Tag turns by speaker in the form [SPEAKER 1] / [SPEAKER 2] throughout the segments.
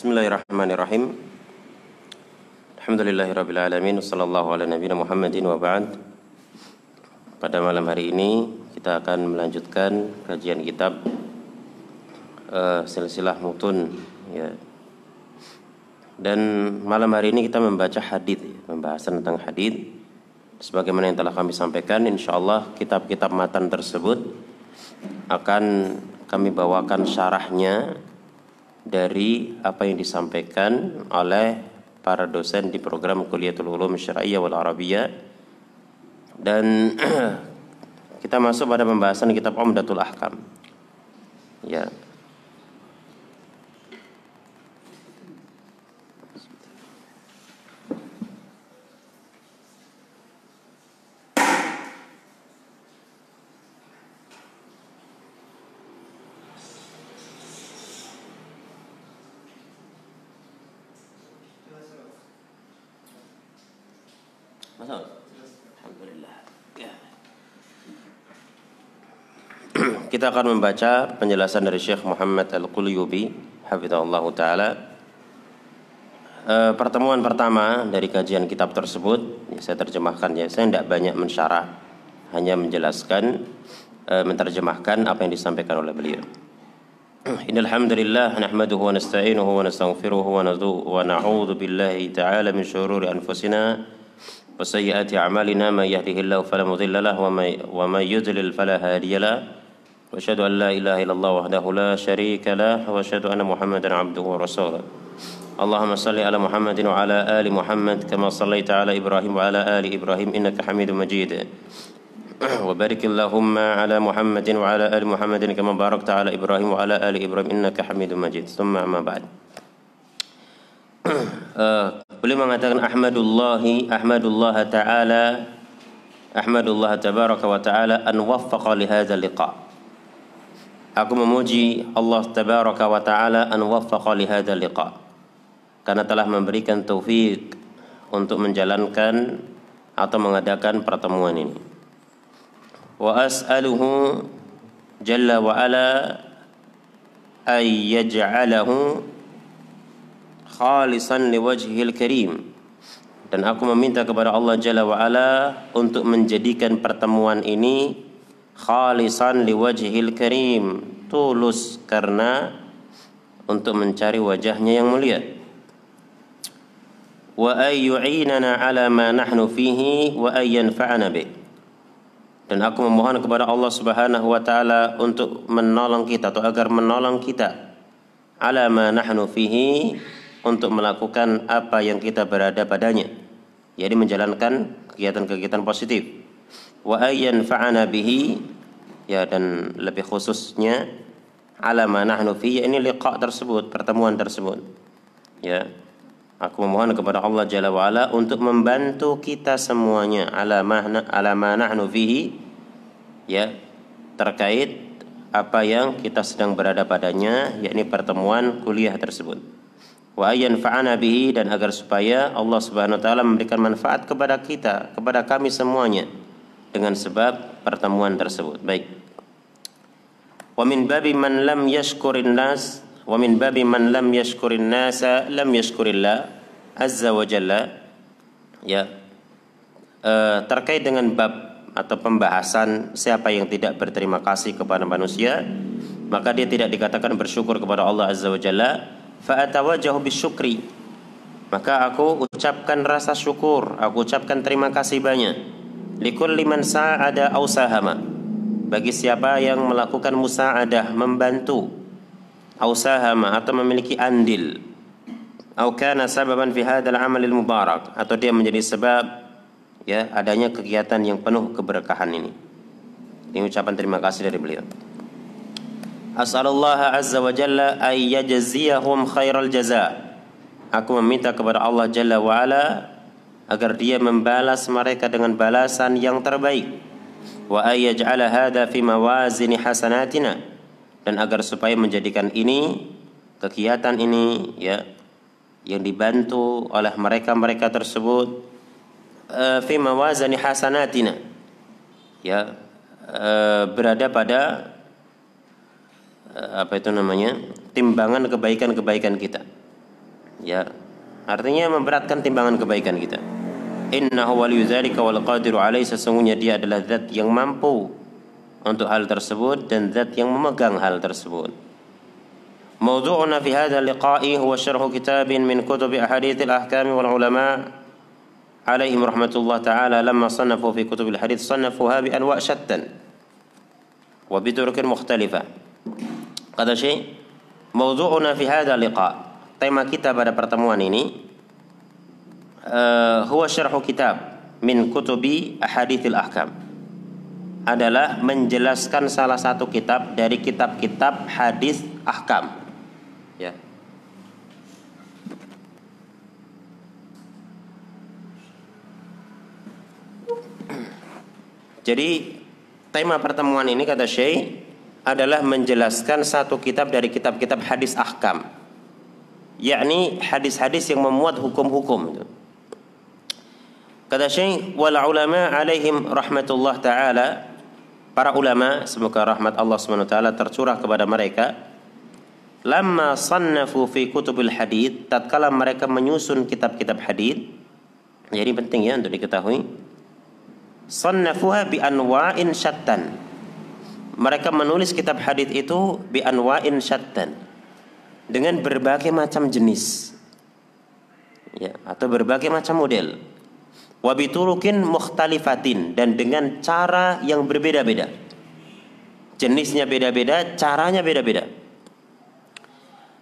[SPEAKER 1] Bismillahirrahmanirrahim. Alhamdulillahirrabbilalamin. Wassallallahu ala nabiyina Muhammadin wa ba'd. Pada malam hari ini kita akan melanjutkan kajian kitab uh, silsilah mutun ya. Dan malam hari ini kita membaca hadis, pembahasan tentang hadis. Sebagaimana yang telah kami sampaikan, insyaallah kitab-kitab matan tersebut akan kami bawakan syarahnya dari apa yang disampaikan oleh para dosen di program Kuliatul Ulum Syariah wal Arabiyah dan kita masuk pada pembahasan kitab Umdatul Ahkam. Ya. Kita akan membaca penjelasan dari Syekh Muhammad Al-Qulyubi Hafizahullah Ta'ala. E, Pertemuan pertama dari kajian kitab tersebut ya, Saya terjemahkan ya Saya tidak banyak mensyarah Hanya menjelaskan e, Menerjemahkan apa yang disampaikan oleh beliau. Innalhamdulillah Nahmaduhu wa nasta'inuhu wa nastaghfiruhu wa, wa na'udhu billahi ta'ala min syururi anfusina Wa sayyiati a'malina. Man yahdihillahu falamudillalah Wa man yudlil falahadiyalah وأشهد أن لا إله إلا الله وحده لا شريك له وأشهد أن محمدا عبده ورسوله. اللهم صل على محمد وعلى آل محمد كما صليت على إبراهيم وعلى آل إبراهيم إنك حميد مجيد. وبارك اللهم على محمد وعلى آل محمد كما باركت على إبراهيم وعلى آل إبراهيم إنك حميد مجيد. ثم أما بعد. beliau mengatakan ahmadullahi ahmadullah taala ahmadullah tabaraka wa taala an waffaqa li hadha liqa. Aku memuji Allah tabaraka wa taala an waffaqa li hadzal liqa. Karena telah memberikan taufik untuk menjalankan atau mengadakan pertemuan ini. Wa as'aluhu jalla wa ala ay yaj'alahu khalisan liwajhil karim. Dan aku meminta kepada Allah Jalla wa ala untuk menjadikan pertemuan ini khalisan liwajhil karim. Tulus karena untuk mencari wajahnya yang mulia. Wa ay yu'inana ala ma nahnu fihi wa ay yanfa'ana bi dan aku memohon kepada Allah Subhanahu wa taala untuk menolong kita atau agar menolong kita. Ala ma nahnu fihi untuk melakukan apa yang kita berada padanya. Yaitu menjalankan kegiatan-kegiatan positif wa ayyan fa'ana bihi ya dan lebih khususnya ala ma nahnu fi ini liqa tersebut pertemuan tersebut. Ya aku memohon kepada Allah Jalla wa ala untuk membantu kita semuanya ala ma ala ma nahnu fihi ya terkait apa yang kita sedang berada padanya yakni pertemuan kuliah tersebut. Wa ayyan fa'ana bihi dan agar supaya Allah Subhanahu wa taala memberikan manfaat kepada kita kepada kami semuanya dengan sebab pertemuan tersebut. Baik. Wa min babi man lam yashkurin nas wa min babi man lam yashkurin nasa lam yashkurillah azza wa jalla. Ya. E, terkait dengan bab atau pembahasan siapa yang tidak berterima kasih kepada manusia, maka dia tidak dikatakan bersyukur kepada Allah azza wa jalla. Fa atawajjahu bisyukri. Maka aku ucapkan rasa syukur, aku ucapkan terima kasih banyak likulli man sa'ada aw sahama. Bagi siapa yang melakukan musa'adah membantu aw sahama atau memiliki andil. Atau kana sababan fi hadzal amalil mubarak. Atau dia menjadi sebab ya adanya kegiatan yang penuh keberkahan ini. Ini ucapan terima kasih dari beliau. As'alullah azza wa jalla ay yajziyahum khairal jaza. Aku meminta kepada Allah Jalla wa ala agar dia membalas mereka dengan balasan yang terbaik wa ayyaj'ala hadha fi mawazini hasanatina dan agar supaya menjadikan ini kegiatan ini ya yang dibantu oleh mereka-mereka tersebut uh, fi mawazini hasanatina ya uh, berada pada uh, apa itu namanya timbangan kebaikan-kebaikan kita Ya. Artinya memberatkan timbangan kebaikan kita. Innahu waliyyu dzalika wal qadiru alaihi sesungguhnya dia adalah zat yang mampu untuk hal tersebut dan zat yang memegang hal tersebut. موضوعنا في هذا اللقاء هو شرح كتاب من كتب أحاديث الأحكام والعلماء عليهم رحمة الله تعالى لما صنفوا في كتب الحديث صنفوها بأنواع شتى وبطرق مختلفة هذا شيء موضوعنا في هذا اللقاء tema kita pada pertemuan ini huwa syarhu kitab min kutubi ahadithil ahkam. Adalah menjelaskan salah satu kitab dari kitab-kitab hadis ahkam. Ya. Jadi tema pertemuan ini kata Syekh adalah menjelaskan satu kitab dari kitab-kitab hadis ahkam. Yakni hadis-hadis yang memuat hukum-hukum Kata Syekh wal ulama alaihim rahmatullah taala. Para ulama semoga rahmat Allah Subhanahu wa taala tercurah kepada mereka. Lama sannafu fi kutubil hadith tatkala mereka menyusun kitab-kitab hadith. Jadi penting ya untuk diketahui. Sannafuha bi anwa'in syattan. Mereka menulis kitab hadith itu bi anwa'in syattan. Dengan berbagai macam jenis. Ya atau berbagai macam model wabiturukin mukhtalifatin dan dengan cara yang berbeda-beda. Jenisnya beda-beda, caranya beda-beda.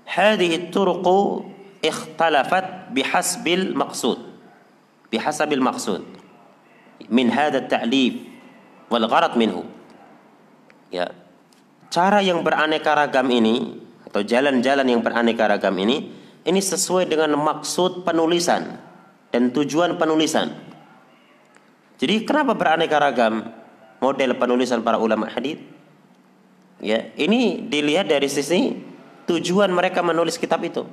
[SPEAKER 1] Hadhihi turuqu ikhtalafat bihasbil maqsud. Bihasabil maqsud min hadha ta'lif wal gharad minhu. Ya. Cara yang beraneka ragam ini atau jalan-jalan yang beraneka ragam ini ini sesuai dengan maksud penulisan dan tujuan penulisan jadi kenapa beraneka ragam model penulisan para ulama hadis ya ini dilihat dari sisi tujuan mereka menulis kitab itu.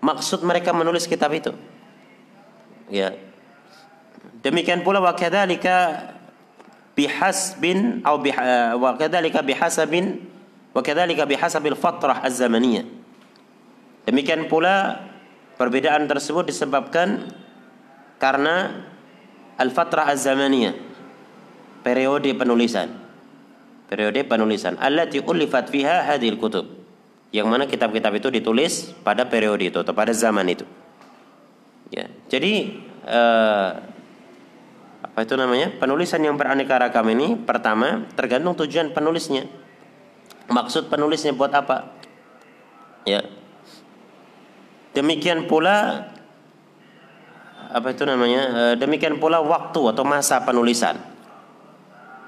[SPEAKER 1] Maksud mereka menulis kitab itu. Ya. Demikian pula wa kadzalika bihasbin atau bih, wa kadzalika bihasabin wa kadzalika bihasabil fatrah az-zamaniyah. Demikian pula perbedaan tersebut disebabkan karena al-fatrah az-zamaniyah periode penulisan periode penulisan allati ulifat fiha hadhil kutub yang mana kitab-kitab itu ditulis pada periode itu atau pada zaman itu. Ya, jadi eh, apa itu namanya? Penulisan yang beraneka ragam ini pertama tergantung tujuan penulisnya. Maksud penulisnya buat apa? Ya. Demikian pula apa itu namanya? Eh, demikian pula waktu atau masa penulisan.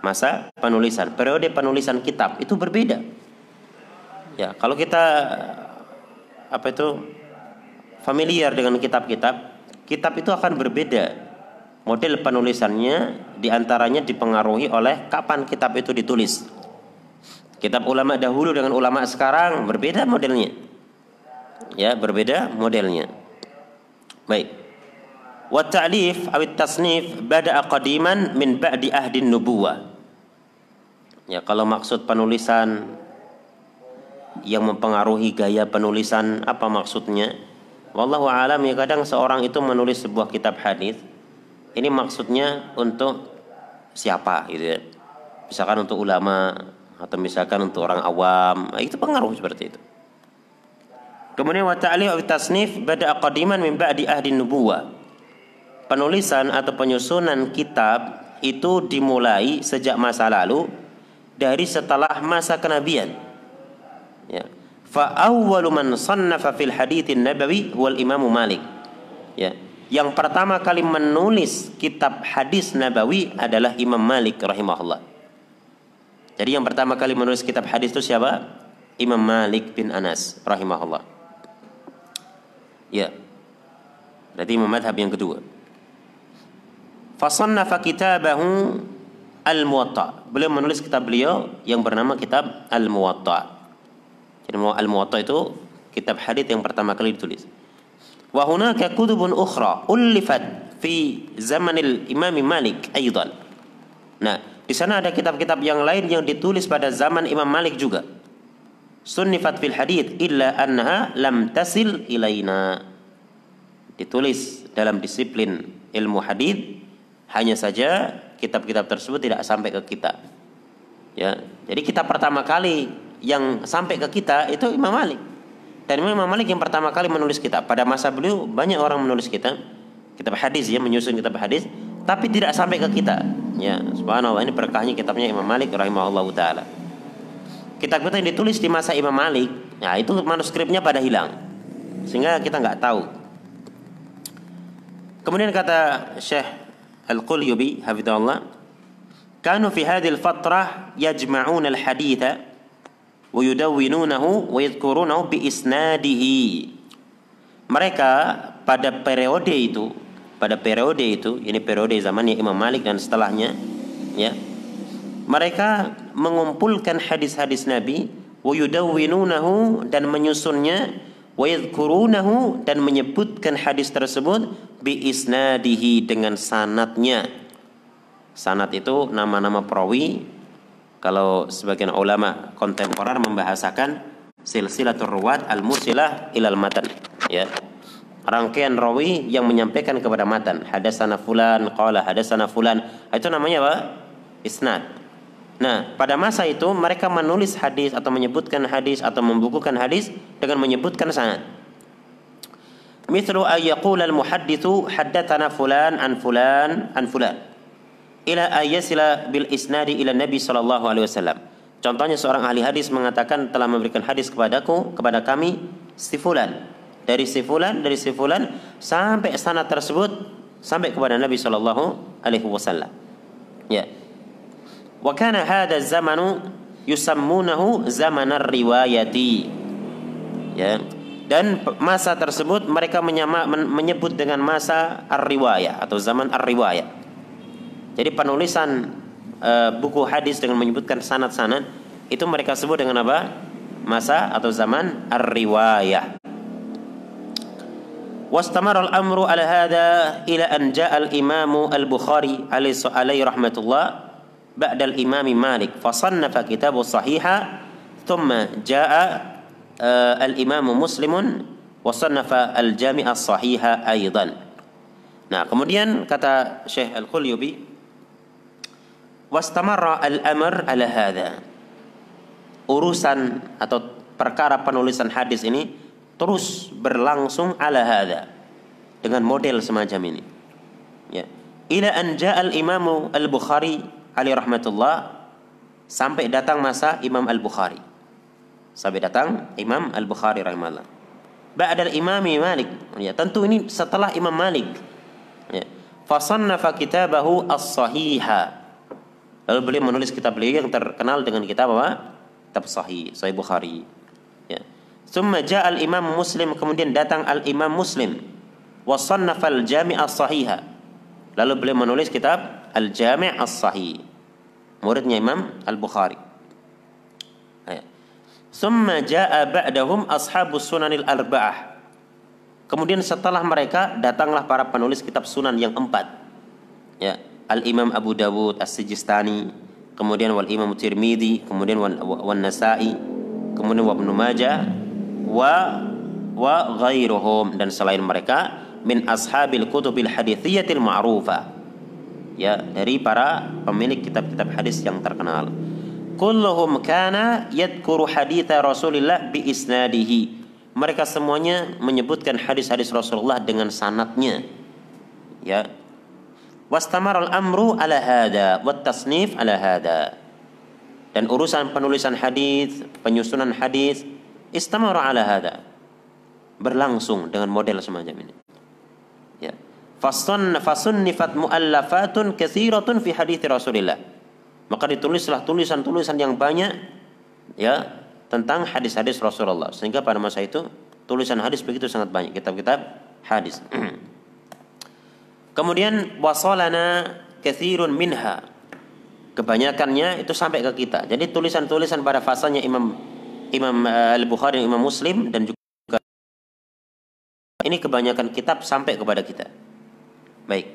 [SPEAKER 1] Masa penulisan, periode penulisan kitab itu berbeda. Ya, kalau kita apa itu familiar dengan kitab-kitab, kitab itu akan berbeda. Model penulisannya di antaranya dipengaruhi oleh kapan kitab itu ditulis. Kitab ulama dahulu dengan ulama sekarang berbeda modelnya. Ya, berbeda modelnya. Baik. Wa ta'lif aw tasnif bada'a qadiman min ba'di ahdin nubuwah. Ya, kalau maksud penulisan yang mempengaruhi gaya penulisan apa maksudnya? Wallahu alam ya kadang seorang itu menulis sebuah kitab hadis ini maksudnya untuk siapa gitu ya? Misalkan untuk ulama atau misalkan untuk orang awam nah, itu pengaruh seperti itu. Kemudian wa ta'lif tasnif bada qadiman min ba'di ahdi nubuwah penulisan atau penyusunan kitab itu dimulai sejak masa lalu dari setelah masa kenabian. Ya. Fa awwalu man sannafa fil haditsin nabawi wal imamu malik. Ya. Yang pertama kali menulis kitab hadis nabawi adalah Imam Malik rahimahullah. Jadi yang pertama kali menulis kitab hadis itu siapa? Imam Malik bin Anas rahimahullah. Ya. Berarti Imam madhab yang kedua fasannafa kitabahu Al-Muwatta. Beliau menulis kitab beliau yang bernama kitab Al-Muwatta. Jadi Al-Muwatta itu kitab hadis yang pertama kali ditulis. Wa hunaka kutubun ukhra ulifat fi zamanil Imam Malik aidan. Nah, di sana ada kitab-kitab yang lain yang ditulis pada zaman Imam Malik juga. Sunnifat fil hadith illa annaha lam tasil ilaina. ditulis dalam disiplin ilmu hadis hanya saja kitab-kitab tersebut tidak sampai ke kita. Ya jadi kita pertama kali yang sampai ke kita itu Imam Malik. Dan Imam Malik yang pertama kali menulis kitab. Pada masa beliau banyak orang menulis kitab kitab hadis ya menyusun kitab hadis tapi tidak sampai ke kita. Ya subhanallah ini berkahnya kitabnya Imam Malik rahimahullah taala. Kitab-kitab yang ditulis di masa Imam Malik ya itu manuskripnya pada hilang. Sehingga kita nggak tahu. Kemudian kata Syekh Al-Qulyubi hafidhahullah kanu fi hadhihi al-fatrah yajma'una al-haditha wa yudawwinunahu wa yadhkurunahu bi isnadihi mereka pada periode itu pada periode itu ini periode zamannya Imam Malik dan setelahnya ya mereka mengumpulkan hadis-hadis Nabi wayudawwinunahu dan menyusunnya wayadhkurunahu dan menyebutkan hadis tersebut bi isnadihi dengan sanatnya. Sanat itu nama-nama perawi. Kalau sebagian ulama kontemporer membahasakan silsilatul ruwat al-musilah ilal matan ya. Rangkaian rawi yang menyampaikan kepada matan. Hadasana fulan qala hadasana fulan. Itu namanya apa? Isnad Nah, pada masa itu mereka menulis hadis atau menyebutkan hadis atau membukukan hadis dengan menyebutkan sanad. Mithlu ayyaqul al-muhaddithu haddatsana fulan an fulan an fulan ila ayyasila bil isnadi ila nabi sallallahu alaihi wasallam. Contohnya seorang ahli hadis mengatakan telah memberikan hadis kepadaku kepada kami si fulan dari si fulan dari si fulan sampai sanad tersebut sampai kepada Nabi sallallahu alaihi wasallam. Ya. Yeah. Wa kana hadha zamanu yusammunahu zaman riwayati. Ya. Dan masa tersebut mereka menyama, menyebut dengan masa ar-riwayah atau zaman ar-riwayah. Jadi penulisan uh, buku hadis dengan menyebutkan sanad-sanad itu mereka sebut dengan apa? Masa atau zaman ar-riwayah. واستمر الأمر على هذا إلى أن جاء الإمام البخاري عليه رحمة الله بعد الإمام مالك فصنف كتاب الصحيح ثم جاء الإمام مسلم وصنف الجامع الصحيح أيضا Nah, kemudian kata Syekh Al-Qulyubi, "Wastamarra al-amr ala hadha." Urusan atau perkara penulisan hadis ini terus berlangsung ala hada dengan model semacam ini. Ya. Ila an al Imam Al-Bukhari alaihi rahmatullah sampai datang masa Imam Al-Bukhari. Sampai datang Imam Al-Bukhari rahimahullah. Ba'dal Imam Malik. Ya, tentu ini setelah Imam Malik. Ya. Fasannafa kitabahu as-sahiha. Lalu beliau menulis kitab beliau yang terkenal dengan kitab apa? Kitab Sahih, Sahih Bukhari. Ya. Thumma ja'a al-Imam Muslim kemudian datang al-Imam Muslim wa sannafa al-Jami' as-Sahiha. Lalu beliau menulis kitab Al-Jami' as-Sahih. Muridnya Imam Al-Bukhari. Thumma ja'a ba'dahum ashabus sunanil arba'ah. Kemudian setelah mereka datanglah para penulis kitab sunan yang empat. Ya, Al-Imam Abu Dawud As-Sijistani, kemudian wal Imam Tirmidzi, kemudian wal, wal Nasa'i, kemudian wa Ibnu Majah, wa wa ghairuhum dan selain mereka min ashabil kutubil hadithiyatil ma'rufa ya dari para pemilik kitab-kitab hadis yang terkenal. Kulluhum kana yadhkuru haditha Rasulillah bi isnadihi mereka semuanya menyebutkan hadis-hadis Rasulullah dengan sanatnya. Ya. Wastamar al-amru ala hada wat tasnif ala hada dan urusan penulisan hadis penyusunan hadis istamara ala hada berlangsung dengan model semacam ini fasun fasunnifat muallafatun katsiratun fi hadits Rasulillah. Maka ditulislah tulisan-tulisan yang banyak ya tentang hadis-hadis Rasulullah. Sehingga pada masa itu tulisan hadis begitu sangat banyak. Kitab-kitab hadis. Kemudian wasalana katsirun minha. Kebanyakannya itu sampai ke kita. Jadi tulisan-tulisan pada fasanya Imam Imam eh, Al-Bukhari Imam Muslim dan juga ini kebanyakan kitab sampai kepada kita. Baik.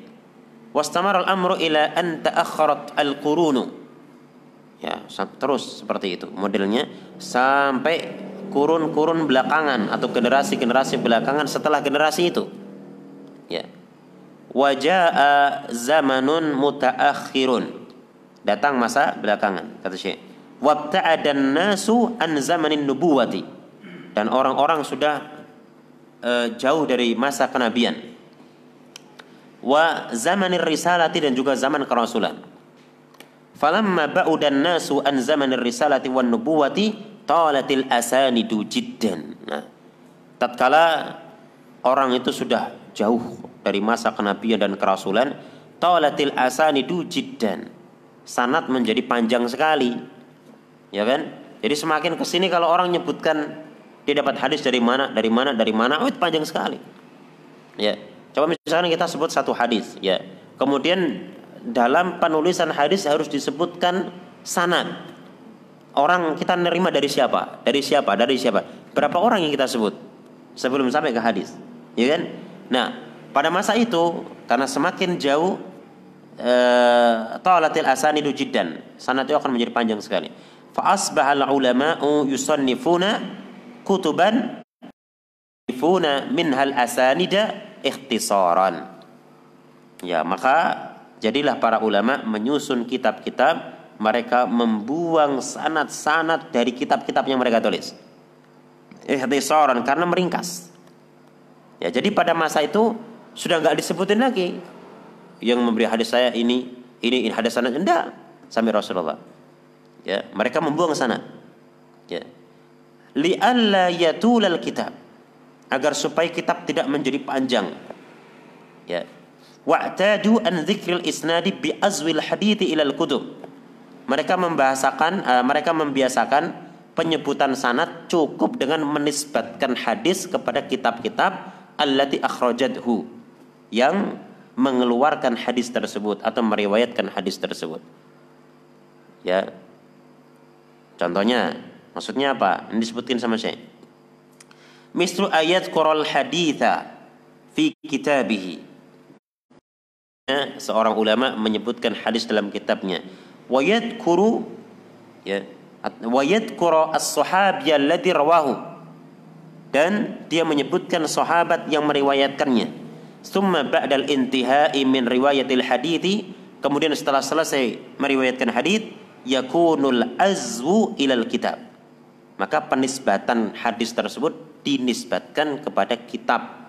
[SPEAKER 1] Wastamar al-amru ila an ta'akhkharat al-qurunu. Ya, terus seperti itu modelnya sampai kurun-kurun belakangan atau generasi-generasi belakangan setelah generasi itu. Wajaa zamanun mutaakhirun. Datang masa belakangan, kata Syekh. Wabta'adan nasu an zamanin nubuwati. Dan orang-orang sudah uh, jauh dari masa kenabian. Wa zamanir risalati dan juga zaman kerasulan. Falamma ba'udan nasu an zamanir risalati wan nubuwati talatil asanidu jiddan. Nah, tatkala orang itu sudah jauh dari masa kenabian dan kerasulan, talatil asanidu jiddan. Sanat menjadi panjang sekali. Ya kan? Jadi semakin ke sini kalau orang nyebutkan dia dapat hadis dari mana, dari mana, dari mana, oh itu panjang sekali. Ya. Coba misalnya kita sebut satu hadis, ya. Kemudian dalam penulisan hadis harus disebutkan sanad. Orang kita nerima dari siapa? Dari siapa? Dari siapa? Berapa orang yang kita sebut sebelum sampai ke hadis? Ya kan? Nah, pada masa itu karena semakin jauh eh, asanidu jiddan, sanad itu akan menjadi panjang sekali. Fa asbahal ulama'u yusannifuna kutuban yusannifuna minhal asanida ikhtisaran. Ya, maka jadilah para ulama menyusun kitab-kitab mereka membuang sanat-sanat dari kitab-kitab yang mereka tulis. Ikhtisaran karena meringkas. Ya, jadi pada masa itu sudah nggak disebutin lagi yang memberi hadis saya ini ini, hadis sanad enggak sampai Rasulullah. Ya, mereka membuang sanad. Ya. Li'alla yatulal kitab agar supaya kitab tidak menjadi panjang. Ya. Wa'tadu an dzikril isnadi bi azwil hadithi ilal kutub mereka membahasakan uh, mereka membiasakan penyebutan sanad cukup dengan menisbatkan hadis kepada kitab-kitab allati akhrajathu yang mengeluarkan hadis tersebut atau meriwayatkan hadis tersebut. Ya. Contohnya, maksudnya apa? Ini disebutkan sama saya. Misru ayat koral haditha fi kitabihi. Seorang ulama menyebutkan hadis dalam kitabnya. Wa yadhkuru ya wa yadhkuru as-sahabi alladhi rawahu. Dan dia menyebutkan sahabat yang meriwayatkannya. Summa ba'dal intihai min riwayatil hadithi. Kemudian setelah selesai meriwayatkan hadith yakunul azwu ilal kitab. Maka penisbatan hadis tersebut dinisbatkan kepada kitab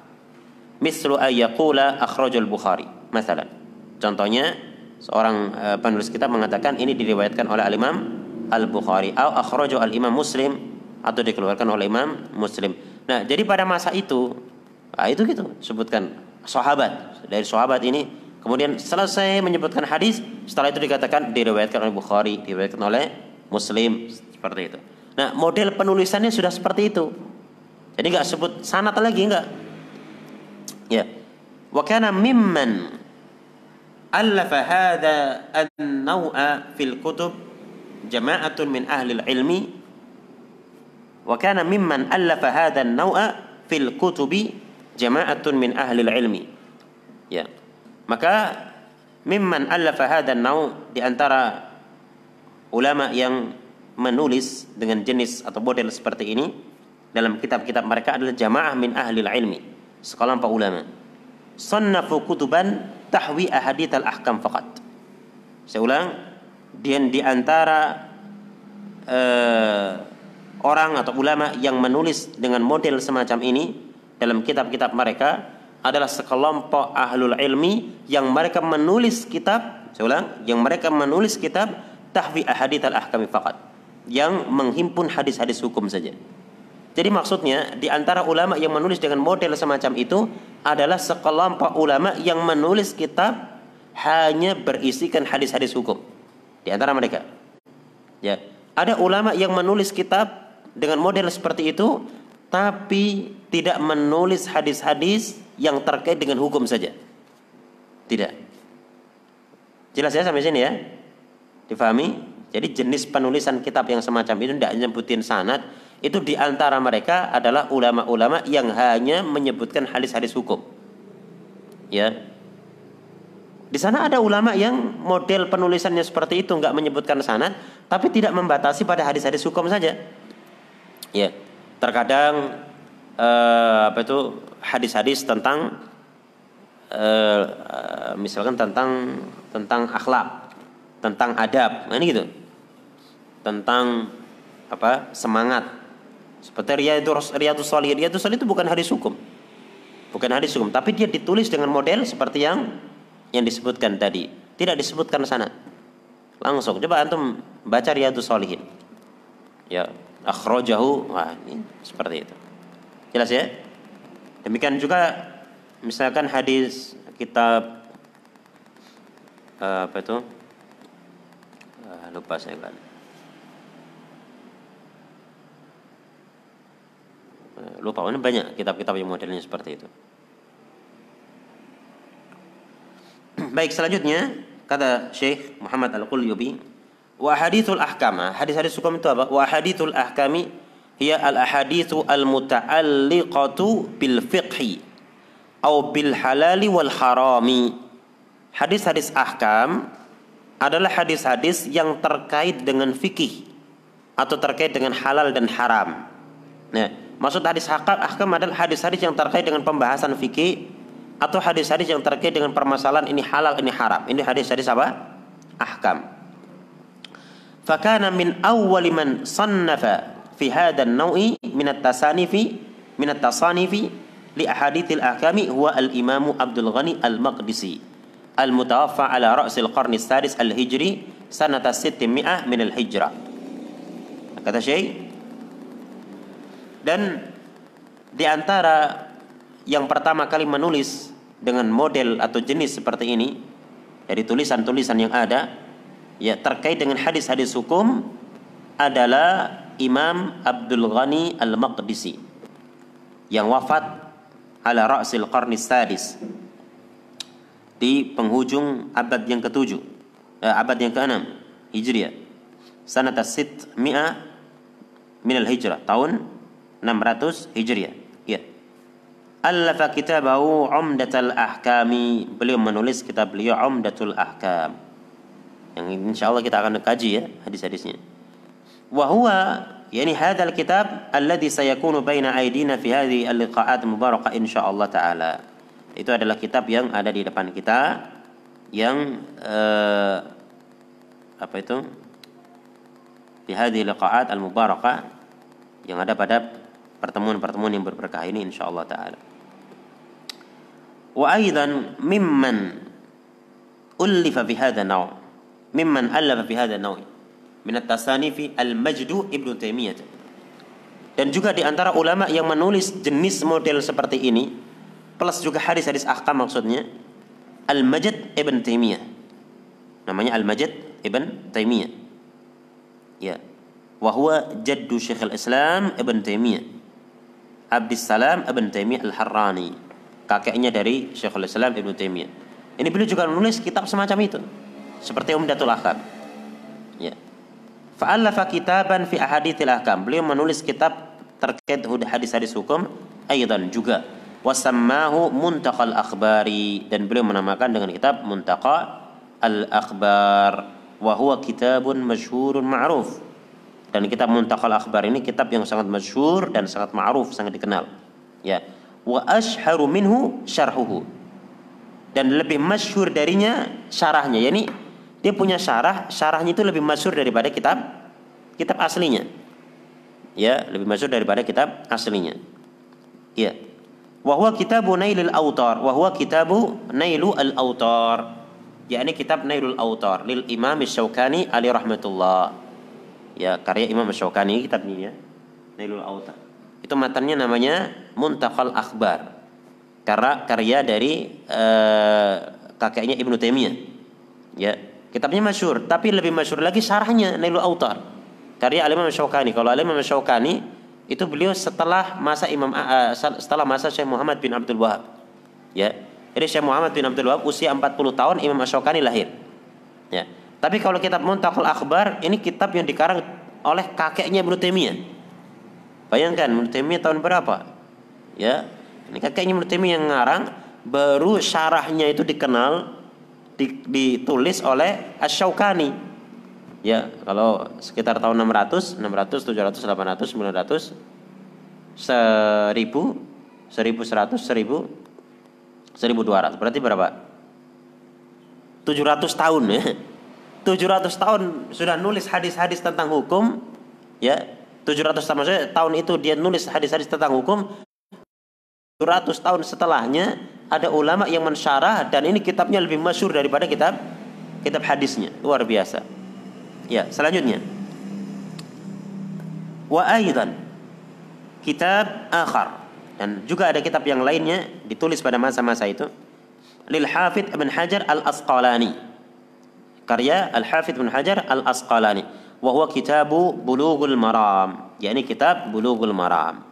[SPEAKER 1] mislu ayyaqula akhrajul bukhari masalan contohnya seorang uh, penulis kitab mengatakan ini diriwayatkan oleh al-Imam Al-Bukhari atau al-Imam Muslim atau dikeluarkan oleh Imam Muslim. Nah, jadi pada masa itu nah itu gitu sebutkan sahabat dari sahabat ini kemudian selesai menyebutkan hadis setelah itu dikatakan diriwayatkan oleh Bukhari, diriwayatkan oleh Muslim seperti itu. Nah, model penulisannya sudah seperti itu. Jadi nggak sebut sanat lagi nggak. Ya. Wa kana mimman alafa hadha an-naw'a fil kutub jama'atun min ahli al-ilmi wa kana mimman alafa hadha an-naw'a fil kutubi jama'atun min ahli al-ilmi. Ya. Maka mimman alafa hadha an-naw' di antara ulama yang menulis dengan jenis atau model seperti ini dalam kitab-kitab mereka adalah jamaah min ahli ilmi sekelompok ulama sannafu kutuban tahwi ahadith al-ahkam faqat. Saya ulang, dan di antara uh, orang atau ulama yang menulis dengan model semacam ini dalam kitab-kitab mereka adalah sekelompok ahlul ilmi yang mereka menulis kitab, saya ulang, yang mereka menulis kitab tahwi ahadith al-ahkam faqat yang menghimpun hadis-hadis hukum saja. Jadi maksudnya di antara ulama yang menulis dengan model semacam itu adalah sekelompok ulama yang menulis kitab hanya berisikan hadis-hadis hukum. Di antara mereka. Ya, ada ulama yang menulis kitab dengan model seperti itu tapi tidak menulis hadis-hadis yang terkait dengan hukum saja. Tidak. Jelas ya sampai sini ya? Difahami? Jadi jenis penulisan kitab yang semacam itu tidak nyebutin sanad, itu di antara mereka adalah ulama-ulama yang hanya menyebutkan hadis-hadis hukum. Ya. Di sana ada ulama yang model penulisannya seperti itu nggak menyebutkan sanad, tapi tidak membatasi pada hadis-hadis hukum saja. Ya. Terkadang eh, apa itu hadis-hadis tentang uh, uh, misalkan tentang tentang akhlak, tentang adab, nah ini gitu. Tentang apa? semangat. Seperti Riyadus Riyadus Shalih. Riyadus Shalih itu bukan hadis hukum. Bukan hadis hukum, tapi dia ditulis dengan model seperti yang yang disebutkan tadi. Tidak disebutkan sana. Langsung coba antum baca Riyadus Shalihin. Ya, akhrajahu wah ini seperti itu. Jelas ya? Demikian juga misalkan hadis kitab uh, apa itu? Uh, lupa saya kan. Lupa ini banyak kitab-kitab yang modelnya seperti itu. Baik, selanjutnya kata Syekh Muhammad Al-Qulyubi, wa hadithul ahkam. Hadis-hadis hukum itu apa? Wa hadithul ahkami hiya al-ahadithu al-muta'alliqatu bil fiqhi atau bil halali wal harami. Hadis-hadis ahkam adalah hadis-hadis yang terkait dengan fikih atau terkait dengan halal dan haram. Nah, maksud hadis ahkam, ahkam adalah hadis-hadis yang terkait dengan pembahasan fikih atau hadis-hadis yang terkait dengan permasalahan ini halal ini haram. Ini hadis-hadis apa? Ahkam. Fakana min awwali man sannafa fi hadha an-naw'i min at-tasanifi min at-tasanifi li ahadithil ahkami huwa al-Imam Abdul Ghani al-Maqdisi al-mutawaffa ala ra's al-qarn as-sadis al-hijri sanata 600 min al-hijrah. Kata Syekh dan di antara yang pertama kali menulis dengan model atau jenis seperti ini dari tulisan-tulisan yang ada ya terkait dengan hadis-hadis hukum adalah Imam Abdul Ghani Al-Maqdisi yang wafat ala ra'sil qarni sadis di penghujung abad yang ketujuh eh, abad yang keenam Hijriah sanata sit mi'a minal hijrah tahun 600 Hijriah. Ya. Allafa kitabahu Umdatul Ahkami. Beliau menulis kitab beliau Umdatul Ahkam. Yang insyaallah kita akan kaji ya hadis-hadisnya. Wa huwa yani hadzal kitab alladhi sayakunu baina aidina fi hadhihi al-liqa'at mubarakah insyaallah taala. Itu adalah kitab yang ada di depan kita yang uh, apa itu? Di hadhihi liqa'at al-mubarakah yang ada pada pertemuan-pertemuan yang berberkah ini insyaallah taala. Wa aidan mimman ulifa fi hadha naw' mimman fi hadha naw' minat tasanifi al-majdu ibnu taimiyah. Dan juga di antara ulama yang menulis jenis model seperti ini plus juga hadis-hadis ahkam maksudnya al-majd ibn taimiyah. Namanya al-majd ibn taimiyah. Ya. Wa huwa jaddu syekh al-islam ibn taimiyah Abdissalam ibn Taimiyah al-Harrani. Kakeknya dari Syekhul Islam ibn Taimiyah ini beliau juga menulis kitab semacam itu. Seperti Umdatul Ahkam. Ya. Fa'allafa kitaban fi ahadithil ahkam. Beliau menulis kitab terkait hadis-hadis hukum aidan juga. Wasammahu Muntaqal Akhbari. Dan beliau menamakan dengan kitab Muntaqa Al-Akhbar. Wa huwa kitabun masyhurun ma'ruf. Dan kitab Muntaqal Akhbar ini kitab yang sangat masyhur dan sangat ma'ruf, sangat dikenal. Ya. Wa ashharu minhu syarhuhu. Dan lebih masyhur darinya syarahnya, yakni dia punya syarah, syarahnya itu lebih masyhur daripada kitab kitab aslinya. Ya, lebih masyhur daripada kitab aslinya. Ya. Wa huwa kitabu Nailul Autar, wa huwa kitabu Nailu al-Autar. yakni kitab Nailul Autar lil Imam Syaukani ali rahmatullah. Ya, karya Imam Syaukani kitab ini ya. Nailul Autar. Itu matanya namanya Muntakhal Akhbar. Karena karya dari uh, kakeknya Ibnu Taimiyah. Ya, Kitabnya masyur, tapi lebih masyur lagi syarahnya Nailul Autar. Karya Al-Imam Syaukani. Kalau Al-Imam Syaukani itu beliau setelah masa Imam uh, setelah masa Syekh Muhammad bin Abdul Wahab. Ya. Jadi Syekh Muhammad bin Abdul Wahab usia 40 tahun Imam Syaukani lahir. Ya. Tapi kalau kitab Muntakhul Akhbar ini kitab yang dikarang oleh kakeknya Ibnu Taimiyah. Bayangkan Ibnu Taimiyah tahun berapa? Ya. Ini kakeknya Ibnu Taimiyah yang ngarang baru syarahnya itu dikenal ditulis oleh Asy-Syaukani. Ya, kalau sekitar tahun 600, 600, 700, 800, 900, 1000, 1100, 1000, 1200. Berarti berapa? 700 tahun ya. 700 tahun sudah nulis hadis-hadis tentang hukum ya. 700 tahun maksudnya tahun itu dia nulis hadis-hadis tentang hukum 700 tahun setelahnya ada ulama yang mensyarah dan ini kitabnya lebih masyur daripada kitab kitab hadisnya. Luar biasa. Ya, selanjutnya. Wa aidan kitab akhar dan juga ada kitab yang lainnya ditulis pada masa-masa itu lil Hafidh Ibn Hajar Al-Asqalani karya Al-Hafidh Ibn Hajar Al-Asqalani wa huwa kitabu Bulughul Maram yakni kitab Bulughul Maram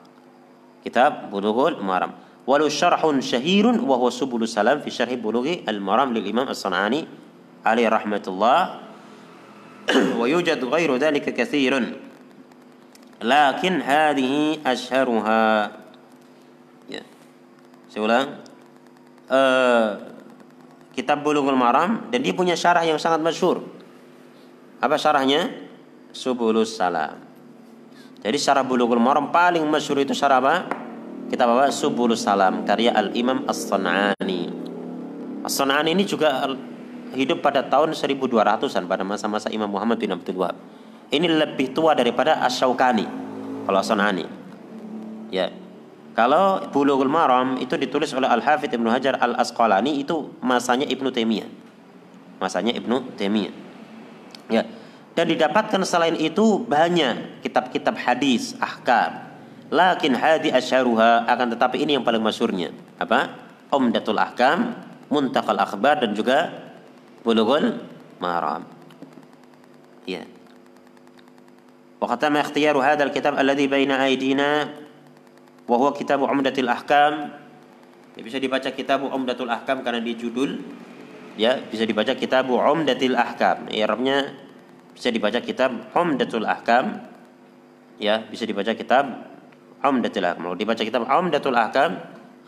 [SPEAKER 1] kitab Bulughul Maram walau syarhun syahirun wa huwa Subulus Salam fi syarh Bulughi Al-Maram lil Imam As-Sanani alaihi rahmatullah wa yujad ghairu dhalika katsirun lakin hadhihi ashharuha ya saya ulang uh, kitab Bulughul Maram dan dia punya syarah yang sangat masyhur. Apa syarahnya? Subulus Salam. Jadi syarah Bulughul Maram paling masyhur itu syarah apa? Kitab apa? Subulus Salam karya Al Imam As-Sanani. As-Sanani ini juga hidup pada tahun 1200-an pada masa-masa Imam Muhammad bin Abdul Wahab. Ini lebih tua daripada Asyaukani kalau Sonani ya kalau Bulughul Maram itu ditulis oleh Al Hafidh Ibnu Hajar Al Asqalani itu masanya Ibnu Taimiyah masanya Ibnu Taimiyah ya dan didapatkan selain itu banyak kitab-kitab hadis ahkam lakin hadi asyaruha akan tetapi ini yang paling masyurnya apa Umdatul Ahkam Muntakal Akhbar dan juga Bulughul Maram ya وختم اختيار هذا الكتاب الذي بين أيدينا wahwa kitab Umdatul Ahkam. Ya, bisa dibaca kitab Umdatul Ahkam karena di judul. Ya bisa dibaca kitab Umdatul Ahkam. Ya, bisa dibaca kitab Umdatul Ahkam. Ya bisa dibaca kitab Umdatul Ahkam. Kalau dibaca kitab Umdatul Ahkam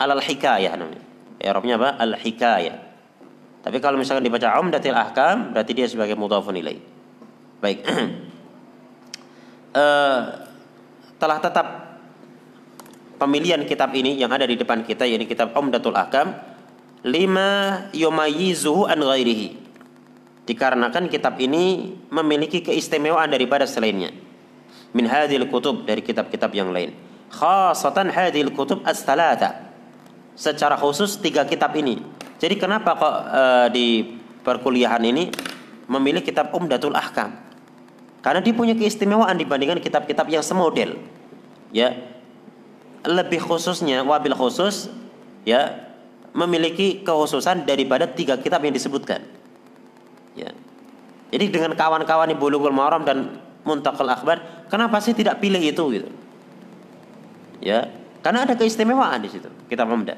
[SPEAKER 1] alal hikayah namanya. Ya, apa? Al hikayah. Tapi kalau misalkan dibaca Umdatul Ahkam berarti dia sebagai mudhafun nilai baik. Uh, telah tetap pemilihan kitab ini yang ada di depan kita yaitu kitab Umdatul Ahkam lima yumayizuhu an ghairihi. Dikarenakan kitab ini memiliki keistimewaan daripada selainnya. Min hadhil kutub dari kitab-kitab yang lain. Khasatan hadhil kutub as-salata. Secara khusus tiga kitab ini. Jadi kenapa kok uh, di perkuliahan ini memilih kitab Umdatul Ahkam? Karena dia punya keistimewaan dibandingkan kitab-kitab yang semodel. Ya. Lebih khususnya wabil khusus ya memiliki kekhususan daripada tiga kitab yang disebutkan. Ya. Jadi dengan kawan-kawan di Bulughul Maram dan Muntakal Akhbar, kenapa sih tidak pilih itu gitu? Ya, karena ada keistimewaan di situ kitab Umdah.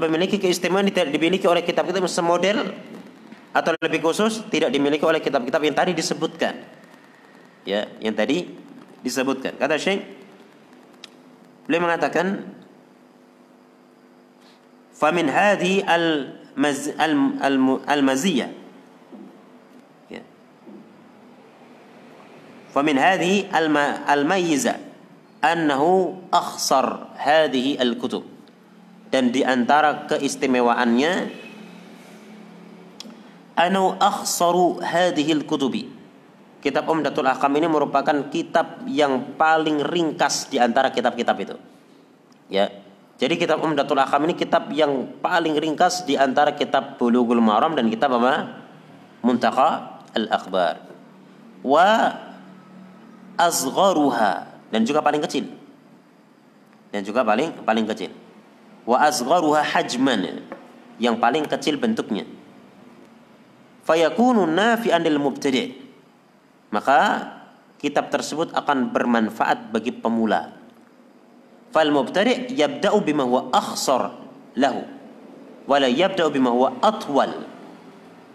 [SPEAKER 1] Memiliki keistimewaan tidak dimiliki oleh kitab-kitab semodel atau lebih khusus tidak dimiliki oleh kitab-kitab yang tadi disebutkan. Ya, yang tadi disebutkan. Kata Syekh beliau mengatakan famin hadhi al maz, al, al, al maziyah ya. famin hadhi al, al mayyiza annahu akhsar hadhihi al kutub dan di antara keistimewaannya Anu akhsaru hadhil kutubi. Kitab Umdatul Ahkam ini merupakan kitab yang paling ringkas di antara kitab-kitab itu. Ya. Jadi kitab Umdatul Ahkam ini kitab yang paling ringkas di antara kitab Bulughul Maram dan kitab apa? Muntaka Al-Akhbar. Wa azgharuha dan juga paling kecil. Dan juga paling paling kecil. Wa azgharuha hajman yang paling kecil bentuknya fayakunu nafi'an lil mubtadi' maka kitab tersebut akan bermanfaat bagi pemula. Fal mubtadi' yabda'u bima huwa akhsar lahu wala yabda'u bima huwa atwal.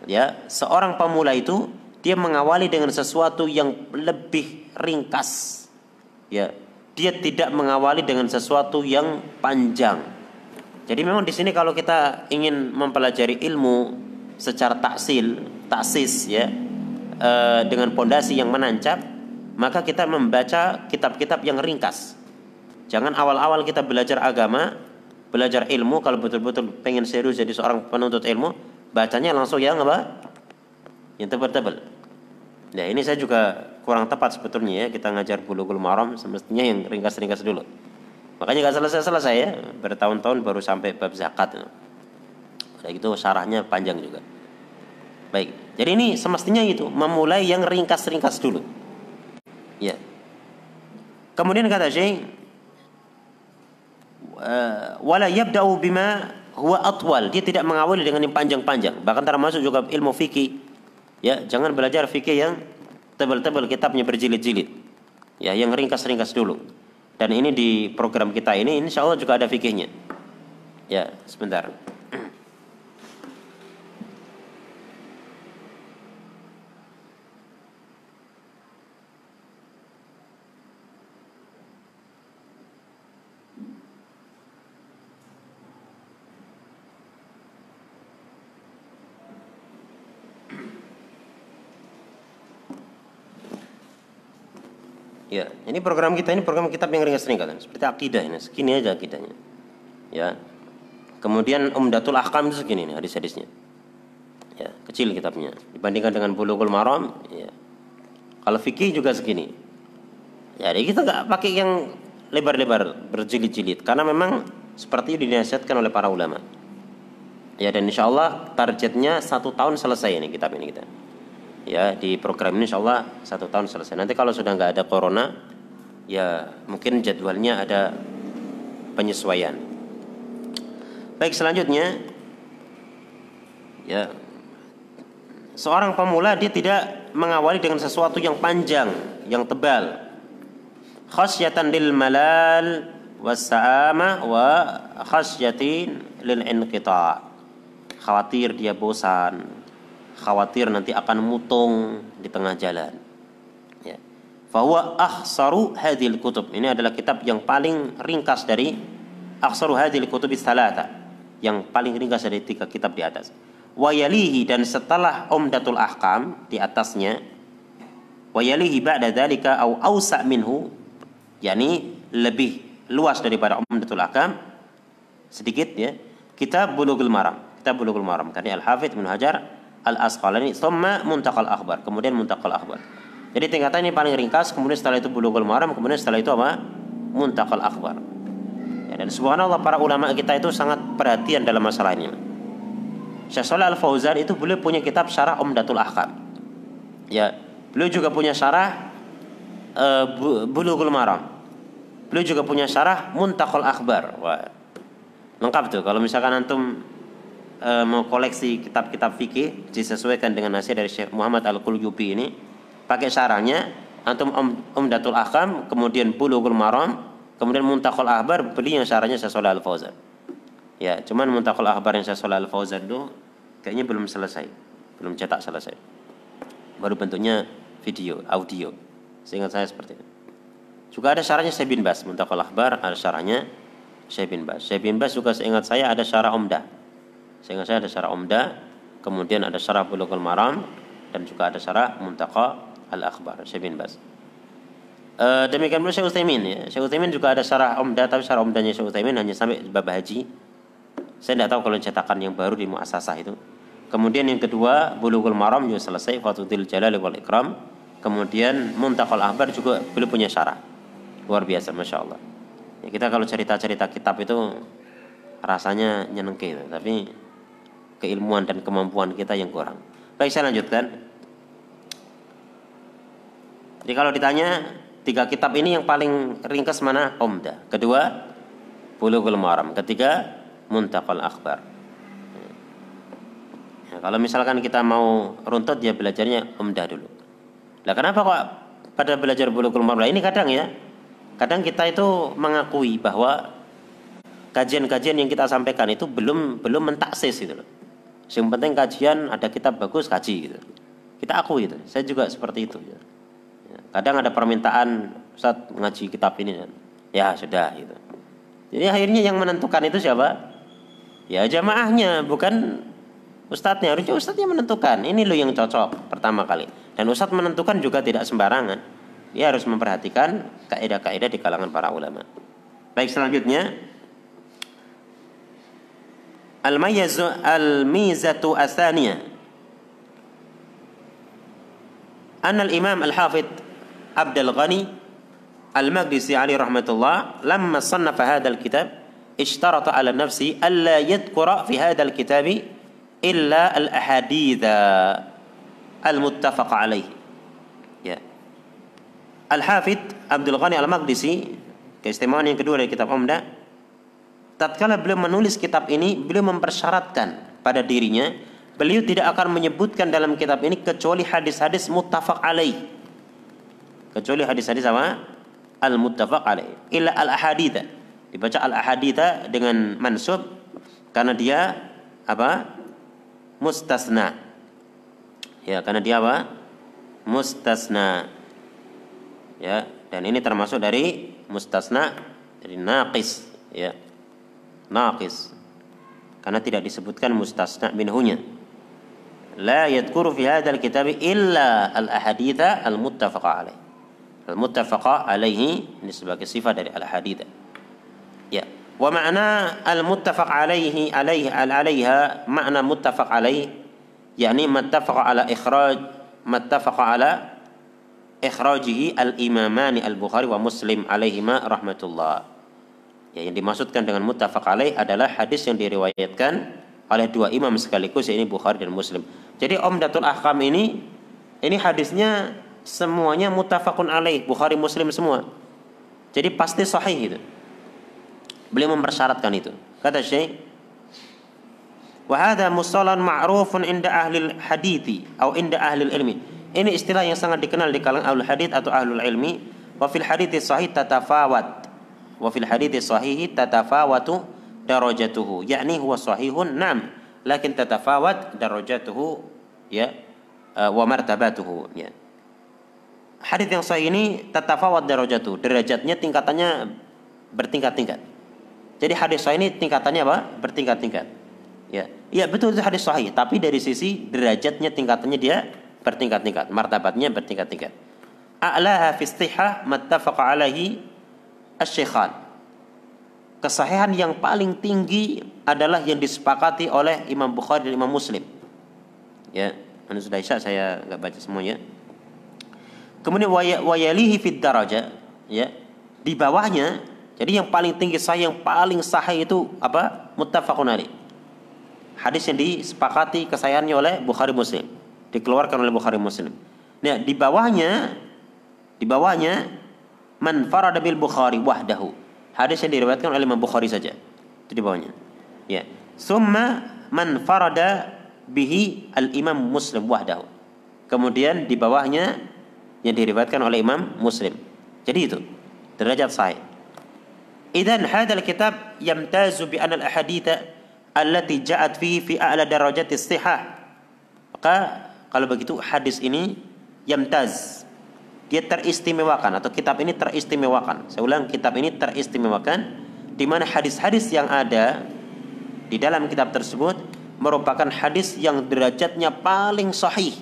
[SPEAKER 1] Ya seorang pemula itu dia mengawali dengan sesuatu yang lebih ringkas. Ya dia tidak mengawali dengan sesuatu yang panjang. Jadi memang di sini kalau kita ingin mempelajari ilmu secara taksil, taksis ya e, dengan pondasi yang menancap, maka kita membaca kitab-kitab yang ringkas. Jangan awal-awal kita belajar agama belajar ilmu kalau betul-betul pengen serius jadi seorang penuntut ilmu, bacanya langsung yang apa? Yang tebal-tebal. Nah ini saya juga kurang tepat sebetulnya ya kita ngajar bulughul maram semestinya yang ringkas-ringkas dulu. Makanya gak selesai-selesai ya bertahun-tahun baru sampai bab zakat. Udah gitu syarahnya panjang juga. Baik, jadi ini semestinya itu memulai yang ringkas-ringkas dulu. Ya. Kemudian kata Syekh wala yabda'u bima huwa atwal. Dia tidak mengawali dengan yang panjang-panjang. Bahkan termasuk juga ilmu fikih Ya, jangan belajar fikih yang tebal-tebal kitabnya berjilid-jilid. Ya, yang ringkas-ringkas dulu. Dan ini di program kita ini insya Allah juga ada fikihnya. Ya, sebentar. Ya, ini program kita ini program kitab yang ringan-ringan seperti akidah ini, segini aja akidahnya. Ya. Kemudian Umdatul Ahkam itu segini nih hadis-hadisnya. Ya, kecil kitabnya dibandingkan dengan Bulughul Maram, ya. Kalau fikih juga segini. Ya, jadi kita nggak pakai yang lebar-lebar berjilid-jilid karena memang seperti dinasihatkan oleh para ulama. Ya dan insya Allah targetnya satu tahun selesai ini kitab ini kita ya di program ini insya Allah satu tahun selesai. Nanti kalau sudah nggak ada corona, ya mungkin jadwalnya ada penyesuaian. Baik selanjutnya, ya seorang pemula dia tidak mengawali dengan sesuatu yang panjang, yang tebal. Khasyatan lil malal wasa'ama wa khasyatin lil inqita. Khawatir dia bosan, khawatir nanti akan mutung di tengah jalan. Ya. Akhsaru hadil kutub. Ini adalah kitab yang paling ringkas dari akhsaru hadil kutub salata. Yang paling ringkas dari tiga kitab di atas. Wayalihi dan setelah Umdatul Ahkam di atasnya wayalihi ba'da dzalika au ausa minhu yakni lebih luas daripada Umdatul Ahkam sedikit ya kitab Bulughul Maram kitab Bulughul Maram karena Al Hafidz Ibnu Hajar al-Asqalani thumma Muntakal Akhbar kemudian Muntakal Akhbar jadi tingkatan ini paling ringkas kemudian setelah itu Bulughul Maram kemudian setelah itu apa? Muntakal Akhbar ya, dan subhanallah para ulama kita itu sangat perhatian dalam masalah ini Syekh Shalih Al-Fauzan itu beliau punya kitab Syarah Umdatul Ahkam. Ya beliau juga punya syarah uh, Bulughul Maram. Beliau juga punya syarah Muntakal Akhbar Wah, lengkap tuh. Kalau misalkan antum mau koleksi kitab-kitab fikih disesuaikan dengan nasihat dari Syekh Muhammad Al-Quljubi ini. Pakai syarahnya antum Umdatul Ahkam kemudian Bulughul Maram kemudian Muntakhul Ahbar beli yang syarahnya Syekh Al-Fauzan ya cuman Muntakhul Ahbar yang Syekh Al-Fauzan itu kayaknya belum selesai belum cetak selesai. Baru bentuknya video audio. Sehingga saya seperti itu. Juga ada syarahnya Syekh bin Bas Muntakhul Ahbar ada syarahnya Syekh bin Bas. Syekh Bas juga seingat saya ada syarah Umdah sehingga saya ada syarah Umdah, kemudian ada syarah Bulughul Maram dan juga ada syarah Muntaqa Al-Akhbar Syekh bin Bas. E, demikian pula Syekh Utsaimin ya. Syekh Utsaimin juga ada syarah Umdah tapi syarah Umdahnya Syekh Utsaimin hanya sampai bab haji. Saya tidak tahu kalau cetakan yang baru di Muasasah itu. Kemudian yang kedua Bulughul Maram juga selesai Fathul Jalal wal Ikram. Kemudian Muntaqal Akhbar juga beliau punya syarah. Luar biasa Masya Allah. Ya, kita kalau cerita-cerita kitab itu rasanya nyenengke tapi keilmuan dan kemampuan kita yang kurang. Baik saya lanjutkan. Jadi kalau ditanya tiga kitab ini yang paling ringkas mana? Omda. Kedua Bulughul Maram. Ketiga Muntaqal Akhbar. Ya, kalau misalkan kita mau runtut ya belajarnya Omda dulu. Lah kenapa kok pada belajar Bulughul Maram? Ini kadang ya. Kadang kita itu mengakui bahwa kajian-kajian yang kita sampaikan itu belum belum mentaksis gitu loh. Yang penting kajian ada kitab bagus kaji gitu. Kita akui itu. Saya juga seperti itu. Ya. Kadang ada permintaan Ustaz ngaji kitab ini kan. Ya sudah gitu. Jadi akhirnya yang menentukan itu siapa? Ya jamaahnya bukan ustadznya. Harusnya ustadznya menentukan. Ini lo yang cocok pertama kali. Dan ustadz menentukan juga tidak sembarangan. Dia harus memperhatikan kaidah-kaidah di kalangan para ulama. Baik selanjutnya الميزة الثانية. أن الإمام الحافظ عبد الغني المقدسي عليه رحمة الله لما صنف هذا الكتاب اشترط على نفسه ألا يذكر في هذا الكتاب إلا الأحاديث المتفق عليه. الحافظ عبد الغني المقدسي كاستماعنا كدور الكتاب kedua tatkala beliau menulis kitab ini beliau mempersyaratkan pada dirinya beliau tidak akan menyebutkan dalam kitab ini kecuali hadis-hadis muttafaq alaih. Kecuali hadis-hadis apa? Al muttafaq alaih. Illa al ahaditha dibaca al ahaditha dengan mansub karena dia apa? Mustasna. Ya karena dia apa? Mustasna. Ya dan ini termasuk dari mustasna dari naqis. Ya naqis karena tidak disebutkan mustasna minhunya la yadhkuru fi hadzal kitab illa al ahaditha al muttafaqa alaih al muttafaqa alaihi ini sebagai sifat dari al ahaditha ya wa ma'na al muttafaq alaihi alaihi al alaiha makna muttafaq alaih yakni muttafaqa ala ikhraj muttafaqa ala ikhrajihi al imamani al bukhari wa muslim alaihima rahmatullah Ya, yang dimaksudkan dengan muttafaq alaih adalah hadis yang diriwayatkan oleh dua imam sekaligus yaitu Bukhari dan Muslim. Jadi Umdatul Ahkam ini ini hadisnya semuanya muttafaqun alaih, Bukhari Muslim semua. Jadi pasti sahih itu. Beliau mempersyaratkan itu. Kata Syekh Wa hadha mustalan ma'rufun inda ahli hadithi atau inda ahli ilmi. Ini istilah yang sangat dikenal di kalangan ahli hadith atau ahli ilmi. Wa fil hadithi sahih tatafawat wa fil hadits sahihi tatafawatu darajatuhu. Yakni huwa sahihun nam lakin tatafawat darajatuhu ya wa martabatuhu ya. Hadis yang sahih ini tatafawat darajatuhu. Derajatnya tingkatannya bertingkat-tingkat. Jadi hadis sahih ini tingkatannya apa? Bertingkat-tingkat ya. Iya betul itu hadis sahih. Tapi dari sisi derajatnya tingkatannya dia bertingkat-tingkat. Martabatnya bertingkat-tingkat. A'laha fi istihah mattafaqa alaihi asyikhan. Kesahihan yang paling tinggi adalah yang disepakati oleh Imam Bukhari dan Imam Muslim. Ya, anu sudah isya saya nggak baca semuanya. Kemudian wayalihi fid daraja, ya. Di bawahnya, jadi yang paling tinggi sahih yang paling sahih itu apa? Muttafaqun. Hadis yang disepakati kesahihannya oleh Bukhari Muslim, dikeluarkan oleh Bukhari Muslim. Nah, di bawahnya di bawahnya man farada bil Bukhari wahdahu. Hadis yang diriwayatkan oleh Imam Bukhari saja. Itu di bawahnya. Ya. Summa man farada bihi al Imam Muslim wahdahu. Kemudian di bawahnya yang diriwayatkan oleh Imam Muslim. Jadi itu derajat sahih. Idan hadal kitab yamtazu bi anal ahaditha allati ja'at fihi fi a'la darajati sihah. Maka kalau begitu hadis ini yamtaz dia teristimewakan atau kitab ini teristimewakan. Saya ulang kitab ini teristimewakan di mana hadis-hadis yang ada di dalam kitab tersebut merupakan hadis yang derajatnya paling sahih.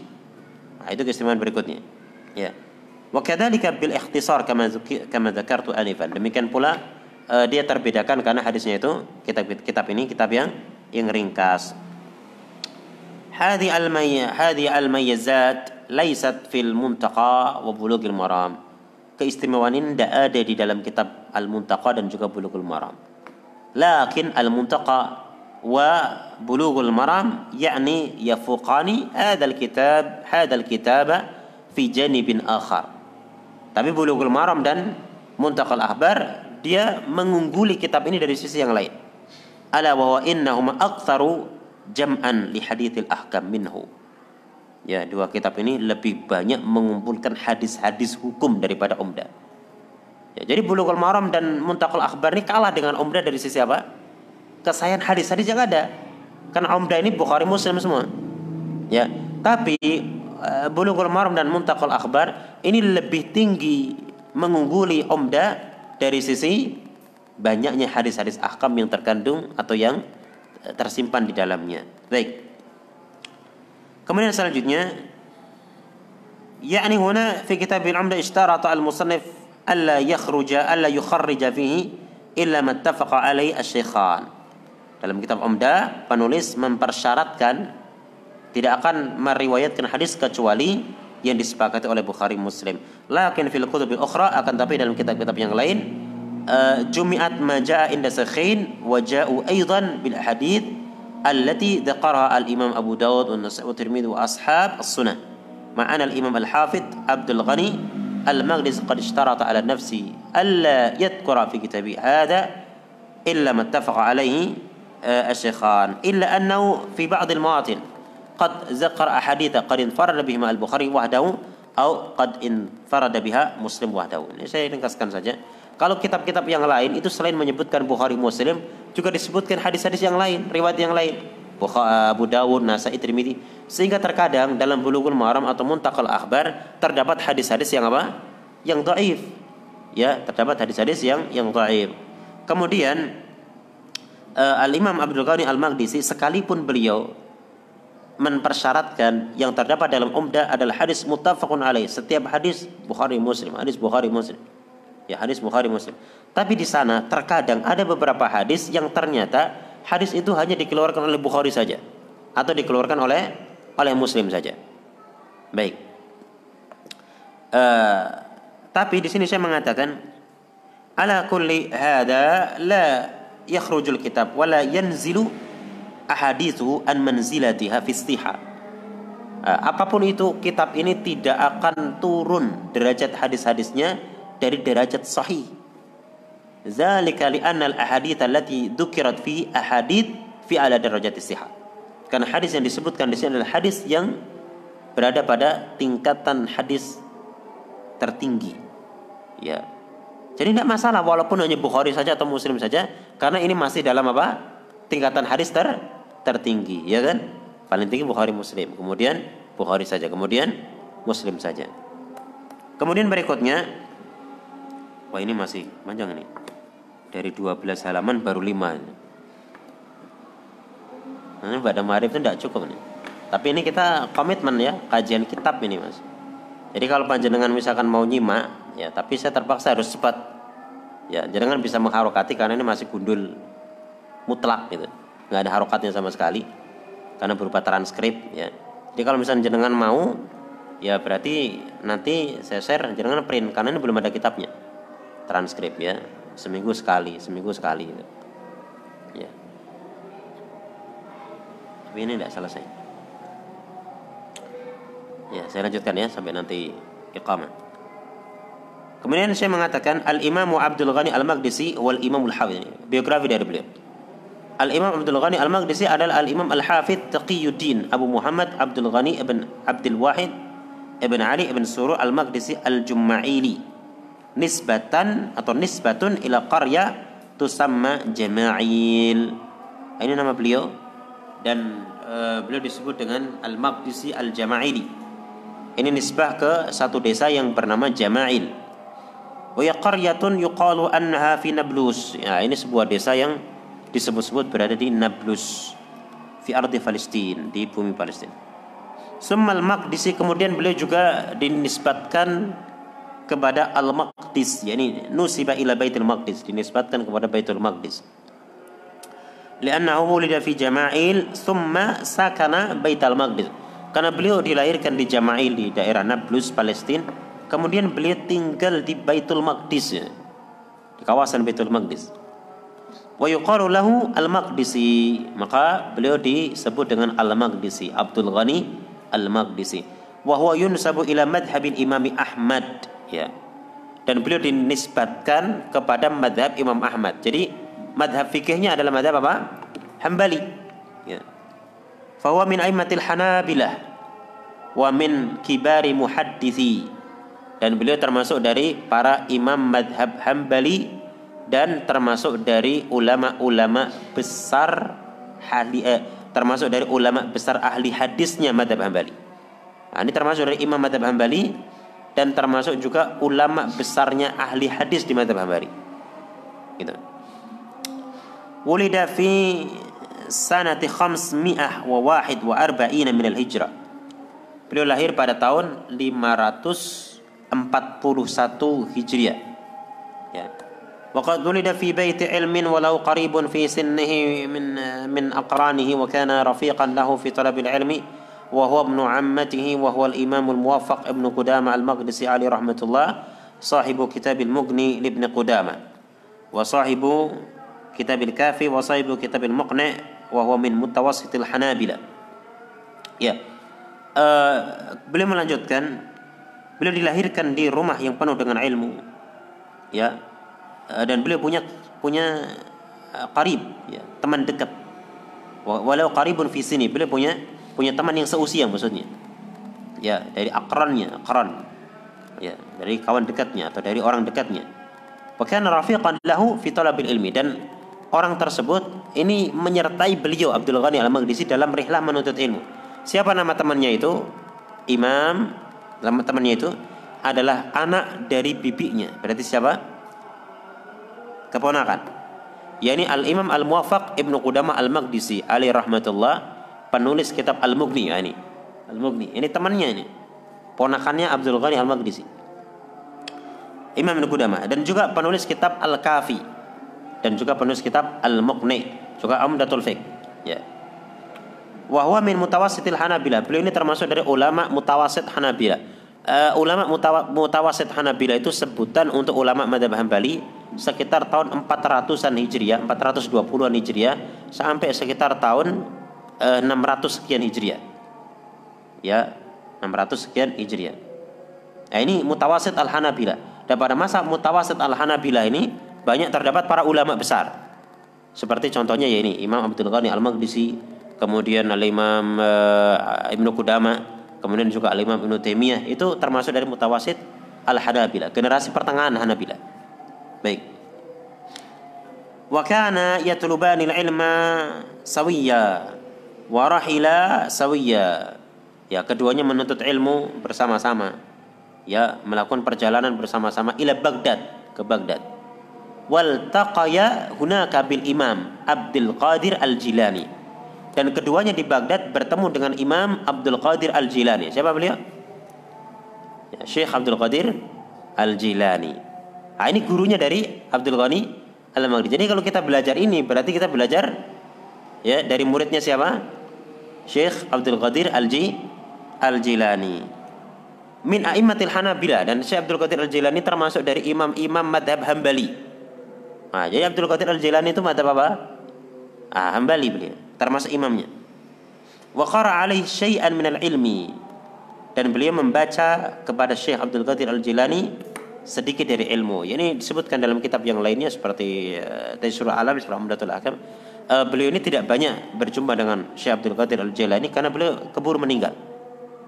[SPEAKER 1] Nah, itu keistimewaan berikutnya. Ya. Wa kadzalika bil ikhtisar kama kama dzakartu anifan. Demikian pula uh, dia terbedakan karena hadisnya itu kitab kitab ini kitab yang yang ringkas. Hadi al-mayyazat laisat fil muntaqa wa bulughil maram. Keistimewaan ini tidak ada di dalam kitab Al-Muntaqa dan juga Bulughul Maram. Lakin Al-Muntaqa wa Bulughul Maram yakni yafuqani hadzal kitab hadzal kitaba fi janibin akhar. Tapi Bulughul Maram dan Muntaqal Ahbar dia mengungguli kitab ini dari sisi yang lain. Ala wa innahuma aktsaru jam'an li hadithil ahkam minhu ya dua kitab ini lebih banyak mengumpulkan hadis-hadis hukum daripada Umdah. Ya, jadi Bulughul Maram dan Muntakul Akhbar ini kalah dengan Umdah dari sisi apa? Kesayangan hadis-hadis yang ada. Karena Umdah ini Bukhari Muslim semua. Ya, tapi uh, Bulughul Maram dan Muntakul Akhbar ini lebih tinggi mengungguli Umdah dari sisi banyaknya hadis-hadis ahkam yang terkandung atau yang eh, tersimpan di dalamnya. Baik. Kemudian selanjutnya yakni huna fi kitab al-umda ishtarata al-musannif alla yakhruja alla yukharrija fihi illa mattafaqa alai asy-syaikhan. Dalam kitab Umda penulis mempersyaratkan tidak akan meriwayatkan hadis kecuali yang disepakati oleh Bukhari Muslim. Lakin fil kutubil ukhra akan tapi dalam kitab-kitab yang lain eh, jumi'at maja'a inda sakhin wa ja'u aidan bil hadits التي ذكرها الإمام أبو داود والنسائي والترمذي وأصحاب السنة مع أن الإمام الحافظ عبد الغني المغرز قد اشترط على نفسه ألا يذكر في كتابه هذا إلا ما اتفق عليه آه، الشيخان إلا أنه في بعض المواطن قد ذكر أحاديث قد انفرد بهما البخاري وحده أو قد انفرد بها مسلم وحده. Ini saya ringkaskan saja. Kalau kitab-kitab yang lain itu selain menyebutkan Bukhari Muslim juga disebutkan hadis-hadis yang lain riwayat yang lain Abu Dawud, Nasai, Tirmidzi sehingga terkadang dalam Bulughul Maram atau Muntakal Akhbar terdapat hadis-hadis yang apa? yang dhaif. Ya, terdapat hadis-hadis yang yang dhaif. Kemudian uh, Al-Imam Abdul Ghani Al-Maqdisi sekalipun beliau mempersyaratkan yang terdapat dalam umdah adalah hadis muttafaqun alaih. Setiap hadis Bukhari Muslim, hadis Bukhari Muslim. Ya, hadis Bukhari Muslim. Tapi di sana terkadang ada beberapa hadis yang ternyata hadis itu hanya dikeluarkan oleh Bukhari saja atau dikeluarkan oleh oleh Muslim saja. Baik. Uh, tapi di sini saya mengatakan ala kulli hada la yakhrujul kitab wala yanzilu ahadithu an manzilatiha fi istiha. Apa pun itu kitab ini tidak akan turun derajat hadis-hadisnya dari derajat sahih. Zalika li'anna al-ahadith allati dzukirat fi ahadith fi ala derajat istiha. Karena hadis yang disebutkan di sini adalah hadis yang berada pada tingkatan hadis tertinggi. Ya, jadi tidak masalah walaupun hanya Bukhari saja atau Muslim saja karena ini masih dalam apa? tingkatan hadis ter tertinggi, ya kan? Paling tinggi Bukhari Muslim, kemudian Bukhari saja, kemudian Muslim saja. Kemudian berikutnya Wah ini masih panjang ini. Dari 12 halaman baru 5. Ini pada marif itu tidak cukup nih. Tapi ini kita komitmen ya, kajian kitab ini mas. Jadi kalau panjenengan misalkan mau nyimak, ya tapi saya terpaksa harus cepat. Ya, jangan bisa mengharokati karena ini masih gundul mutlak gitu. Nggak ada harokatnya sama sekali. Karena berupa transkrip ya. Jadi kalau misalnya jenengan mau, ya berarti nanti saya share jenengan print karena ini belum ada kitabnya. Transkrip ya. Seminggu sekali, seminggu sekali. Ya. Tapi ini tidak selesai. Ya, saya lanjutkan ya sampai nanti iqamah. Kemudian saya mengatakan Al-Imam Abdul Ghani Al-Maqdisi wal Imam Al-Hafidh. Biografi dari beliau. Al-Imam Abdul Ghani Al-Maqdisi adalah Al-Imam Al-Hafidh Taqiyuddin Abu Muhammad Abdul Ghani ibn Abdul Wahid ibn Ali ibn Suru Al-Maqdisi Al-Jumma'ili. Nisbatan atau nisbatun ila qarya tusamma Jama'il. Ini nama beliau dan uh, beliau disebut dengan Al-Maqdisi Al-Jama'ili. Ini nisbah ke satu desa yang bernama Jama'il. Wa qaryatun yuqalu annaha fi Nablus. Ya, ini sebuah desa yang disebut-sebut berada di Nablus fi ardi Palestina, di bumi Palestina. Summal Maqdisi kemudian beliau juga dinisbatkan kepada Al-Maqdis, yakni nusiba ila Baitul Maqdis, dinisbatkan kepada Baitul Maqdis. Liannahu wulida fi Jama'il thumma sakana Baitul Maqdis karena beliau dilahirkan di Jama'il di daerah Nablus, Palestina. Kemudian beliau tinggal di Baitul Maqdis. Di kawasan Baitul Maqdis. Wa yuqalu lahu Al-Maqdisi. Maka beliau disebut dengan Al-Maqdisi. Abdul Ghani Al-Maqdisi. Wa huwa yunsabu ila madhabil Imam Ahmad. Ya. Dan beliau dinisbatkan kepada madhab Imam Ahmad. Jadi madhab fikihnya adalah madhab apa? Hambali. Ya. Fahuwa min aimatil Hanabilah wa min kibari muhaddisi dan beliau termasuk dari para imam madhab Hambali dan termasuk dari ulama-ulama besar ahli eh, termasuk dari ulama besar ahli hadisnya madhab Hambali. Nah, ini termasuk dari imam madhab Hambali dan termasuk juga ulama besarnya ahli hadis di madhab Hambali. Gitu. Wulida fi sanati khamsmi'ah wa wahid wa arba'ina min al-hijrah Beliau lahir pada tahun 541 Hijriah. Ya. وقد ولد في بيت علم ولو قريب في سنه من من أقرانه وكان رفيقا له في طلب العلم وهو ابن عمته وهو الإمام الموفق ابن قدامة المقدسي عليه رحمة الله صاحب كتاب المغني لابن قدامة وصاحب كتاب الكافي وصاحب كتاب المقنع وهو من متوسط الحنابلة ya uh, beliau melanjutkan beliau dilahirkan di rumah yang penuh dengan ilmu ya uh, dan beliau punya punya uh, qarib ya teman dekat walau qaribun fi sini beliau punya punya teman yang seusia maksudnya ya dari akrannya akran ya dari kawan dekatnya atau dari orang dekatnya bahkan rafiqan lahu fi ilmi dan orang tersebut ini menyertai beliau Abdul Ghani Al-Maghdisi dalam rihlah menuntut ilmu. Siapa nama temannya itu? Imam nama temannya itu adalah anak dari bibinya. Berarti siapa? Keponakan. yakni Al-Imam Al-Muwafaq Ibnu Qudamah Al-Maghdisi alaihi rahmatullah penulis kitab Al-Mughni ya ini. Al-Mughni. Ini temannya ini ponakannya Abdul Ghani Al-Maqdisi. Imam Ibn Qudamah dan juga penulis kitab Al-Kafi dan juga penulis kitab Al-Muqni, juga Umdatul Fiqh. Ya. Wa huwa min mutawassitil Hanabila. Beliau ini termasuk dari ulama mutawassit Hanabila. Uh, ulama mutawa, mutawassit Hanabila itu sebutan untuk ulama madhab Hambali sekitar tahun 400-an Hijriah, 420-an Hijriah sampai sekitar tahun uh, 600 sekian Hijriah. Ya, 600 sekian Hijriah. Nah, ini mutawasid Al-Hanabila. Dan pada masa mutawasid Al-Hanabila ini banyak terdapat para ulama besar. Seperti contohnya ya ini Imam Abdul Ghani Al-Maqdisi, kemudian Al-Imam uh, Ibnu Qudama, kemudian juga Al-Imam Ibnu Taimiyah itu termasuk dari mutawasid Al-Hanabila, generasi pertengahan Hanabila. Baik. Wa kana yatlubani al-ilma sawiyya wa rahila sawiyya Ya, keduanya menuntut ilmu bersama-sama. Ya, melakukan perjalanan bersama-sama ila Baghdad, ke Baghdad. Wal taqaya hunaka bil Imam Abdul Qadir Al-Jilani. Dan keduanya di Baghdad bertemu dengan Imam Abdul Qadir Al-Jilani. Siapa beliau? Ya, Syekh Abdul Qadir Al-Jilani. Nah, ini gurunya dari Abdul Ghani Al-Maghdi. Jadi kalau kita belajar ini berarti kita belajar ya dari muridnya siapa? Syekh Abdul Qadir Al-Jilani Al-Jilani min a'immatil Hanabila dan Syekh Abdul Qadir Al-Jilani termasuk dari imam-imam madhab Hambali. Nah, jadi Abdul Qadir Al-Jilani itu madhab apa? Ah, Hambali beliau, termasuk imamnya. Wa qara alaihi syai'an min al-ilmi dan beliau membaca kepada Syekh Abdul Qadir Al-Jilani sedikit dari ilmu. Ini disebutkan dalam kitab yang lainnya seperti uh, Taisirul Alam, Surah Umdatul Akam. Uh, beliau ini tidak banyak berjumpa dengan Syekh Abdul Qadir Al-Jilani karena beliau keburu meninggal.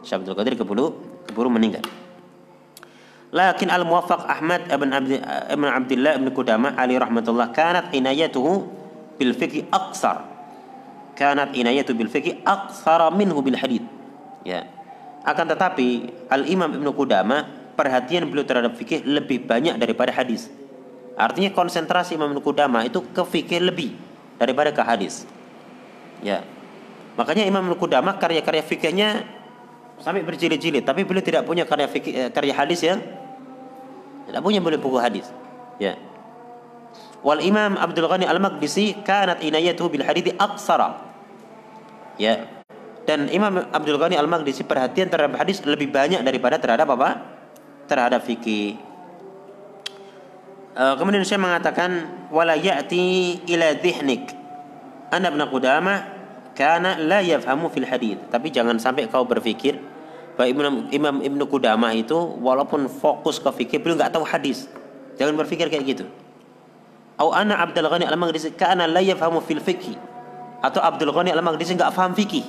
[SPEAKER 1] Syekh Abdul Qadir keburu keburu meninggal. Lakin al-muwaffaq Ahmad ibn Abdi, ibn Abdullah ibn Qudamah ali rahmatullah kanat inayatuhu bil fiqh aqsar. Kanat inayatu bil fiqh aqsara minhu bil hadith. Ya. Akan tetapi Al-Imam Ibnu Qudamah perhatian beliau terhadap fikih lebih banyak daripada hadis. Artinya konsentrasi Imam Ibnu Qudamah itu ke fikih lebih daripada ke hadis. Ya. Makanya Imam Ibnu Qudamah karya-karya fikihnya sampai berjilid-jilid tapi beliau tidak punya karya fikih, eh, karya hadis yang tidak punya beliau buku hadis. Ya. Wal imam Abdul Ghani Al-Maqdisi kanat inayatuhu bil hadits aqsara ya. Dan Imam Abdul Ghani Al-Maqdisi perhatian terhadap hadis lebih banyak daripada terhadap apa? Terhadap fikih uh, kemudian saya mengatakan wala ya'ti ila dhihnik ana ibn Qudamah kana la yafhamu fil hadith. Tapi jangan sampai kau berpikir bahwa Imam, Imam Ibnu Qudamah itu walaupun fokus ke fikih beliau nggak tahu hadis. Jangan berpikir kayak gitu. Au ana Abdul Ghani Al-Maghdisi kana la yafhamu fil fikih. Atau Abdul Ghani Al-Maghdisi nggak paham fikih.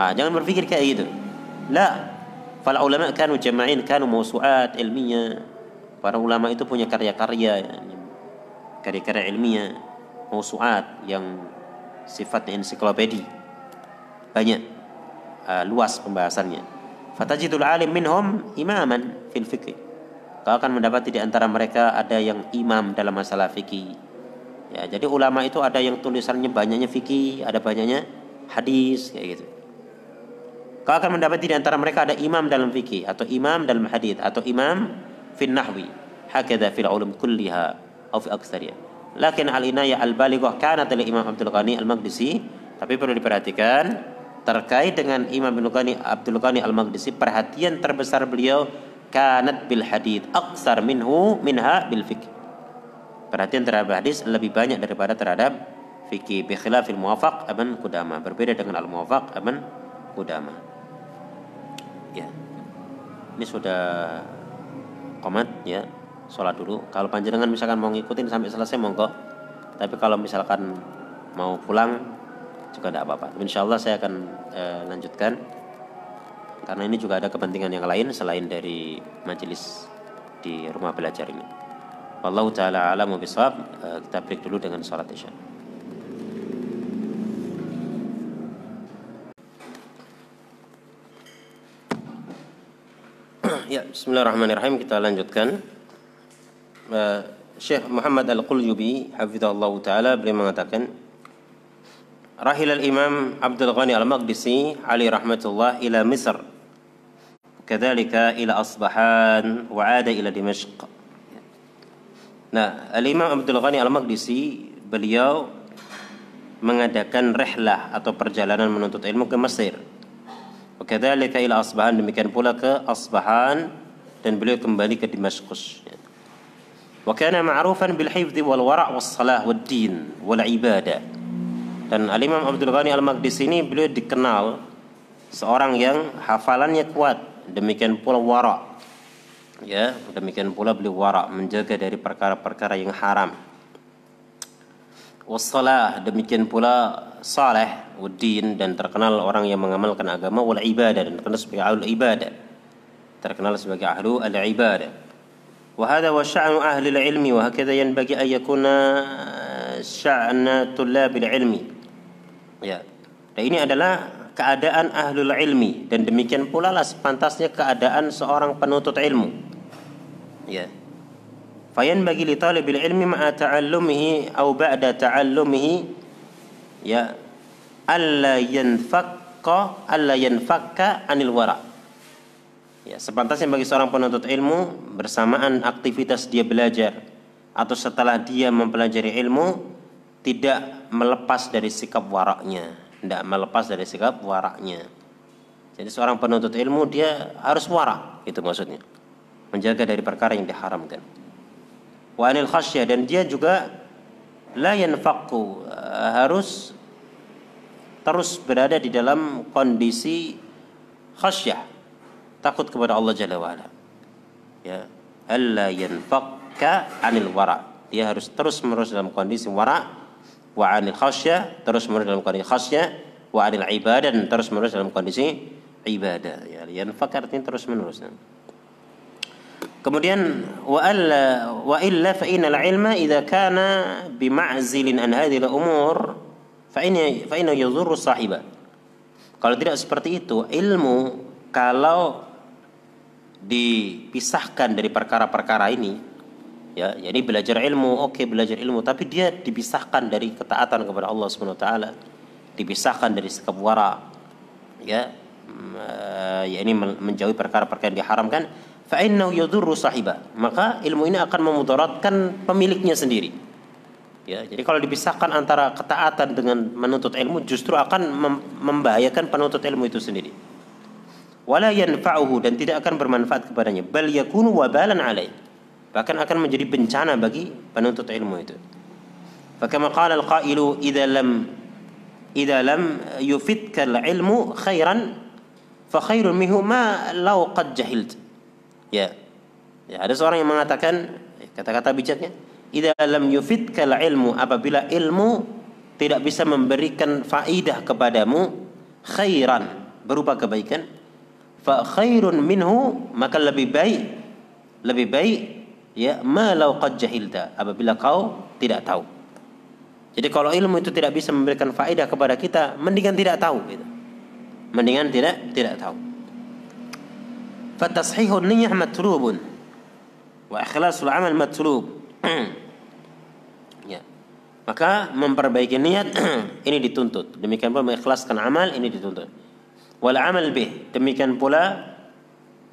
[SPEAKER 1] Ah, jangan berpikir kayak gitu. La. Fal ulama kanu jama'in kanu mawsu'at ilmiah. Para ulama itu punya karya-karya karya-karya ilmiah, mawsu'at yang sifatnya ensiklopedi. Banyak uh, luas pembahasannya. Fatajidul alim minhum imaman fil fikih kau akan mendapati di antara mereka ada yang imam dalam masalah fikih ya jadi ulama itu ada yang tulisannya banyaknya fikih ada banyaknya hadis kayak gitu. Kau akan mendapati di antara mereka ada imam dalam fikih atau imam dalam hadis atau imam hakada fil ulum kulliha au fi aktsariha. Lakin al-inayah al-balighah kanat li Imam Abdul Ghani Al-Maqdisi, tapi perlu diperhatikan terkait dengan Imam Abdul Ghani Abdul Ghani Al-Maqdisi perhatian terbesar beliau kanat bil hadith aksar minhu minha bil fikih. Perhatian terhadap hadis lebih banyak daripada terhadap fikih bi khilafil muwafaq aban kudama berbeda dengan al muwafaq aban kudama. Ya. Ini sudah komat ya sholat dulu. Kalau panjenengan misalkan mau ngikutin sampai selesai monggo. Tapi kalau misalkan mau pulang juga tidak apa-apa. Insya Allah saya akan eh, lanjutkan. Karena ini juga ada kepentingan yang lain selain dari majelis di rumah belajar ini. Wallahu taala alamu bisawab. Eh, kita break dulu dengan sholat isya Ya, bismillahirrahmanirrahim kita lanjutkan. Uh, Syekh Muhammad Al-Qulyubi hafizahullah taala beliau mengatakan Rahil al-Imam Abdul Ghani Al-Maqdisi alaihi rahmatullah ila Misr. Kadzalika ila Asbahan wa ada ila Dimashq. Nah, Al-Imam Abdul Ghani Al-Maqdisi beliau mengadakan rihlah atau perjalanan menuntut ilmu ke Mesir. Wakadzalika ila Asbahan demikian pula ke Asbahan dan beliau kembali ke Damaskus. Wa kana ma'rufan bil hifdz wal wara' was salah wad din wal ibadah. Dan Al Imam Abdul Ghani Al Maqdisi ini beliau dikenal seorang yang hafalannya kuat, demikian pula wara'. Ya, demikian pula beliau wara' menjaga dari perkara-perkara yang haram. Wassalah demikian pula saleh Uddin dan terkenal orang yang mengamalkan agama wal ibadah dan terkenal sebagai ahli ibadah. Terkenal sebagai ahlu al ibadah al ilmi wa hakadha yanbaghi an yakuna sya'na tullab al ilmi ya. Dan ini adalah keadaan ahlul ilmi dan demikian pula lah sepantasnya keadaan seorang penuntut ilmu. Ya. Fayan bagi li talibil ilmi ma'a ta'allumihi au ba'da ta'allumihi. Ya alla yanfakka alla yanfakka anil wara. Ya, sepantasnya bagi seorang penuntut ilmu bersamaan aktivitas dia belajar atau setelah dia mempelajari ilmu tidak melepas dari sikap waraknya, tidak melepas dari sikap waraknya. Jadi seorang penuntut ilmu dia harus warak, itu maksudnya. Menjaga dari perkara yang diharamkan. Wa anil khasyah dan dia juga la yanfaqu harus terus berada di dalam kondisi khasyah takut kepada Allah Jalla wa'ala. Ya alla yanfakka anil wara. Dia harus terus menerus dalam kondisi wara wa anil khasyah terus menerus dalam kondisi khasyah wa anil ibadah dan terus menerus dalam kondisi ibadah. Ya yanfak artinya terus menerus. Kemudian wa alla wa illa fa innal ilma idza kana bima'zilin an hadhihi al-umur Fa'ina fa'ina yadhurru sahiba. Kalau tidak seperti itu, ilmu kalau dipisahkan dari perkara-perkara ini, ya, jadi belajar ilmu, oke okay, belajar ilmu, tapi dia dipisahkan dari ketaatan kepada Allah Subhanahu wa taala, dipisahkan dari sikap wara, ya, ya ini menjauhi perkara-perkara yang diharamkan, fa'innahu yadhurru sahiba. Maka ilmu ini akan memudaratkan pemiliknya sendiri Ya, jadi kalau dipisahkan antara ketaatan dengan menuntut ilmu justru akan membahayakan penuntut ilmu itu sendiri. Wala yanfa'uhu dan tidak akan bermanfaat kepadanya, bal yakunu wabalan alai. Bahkan akan menjadi bencana bagi penuntut ilmu itu. Fakama qala al-qailu idza lam idza lam yufidka al-ilmu khairan fa khairun minhu ma law qad jahilt. Ya. Ya, ada seorang yang mengatakan kata-kata bijaknya, idza lam yufidkal ilmu apabila ilmu tidak bisa memberikan faidah kepadamu khairan berupa kebaikan fa khairun minhu maka lebih baik lebih baik ya ma law qad jahilta apabila kau tidak tahu. Jadi kalau ilmu itu tidak bisa memberikan faidah kepada kita mendingan tidak tahu gitu. Mendingan tidak tidak tahu. Fatashihun niyyah matlubun wa ikhlasul amal matlub maka memperbaiki niat ini dituntut. Demikian pula mengikhlaskan amal ini dituntut. Wal amal bih demikian pula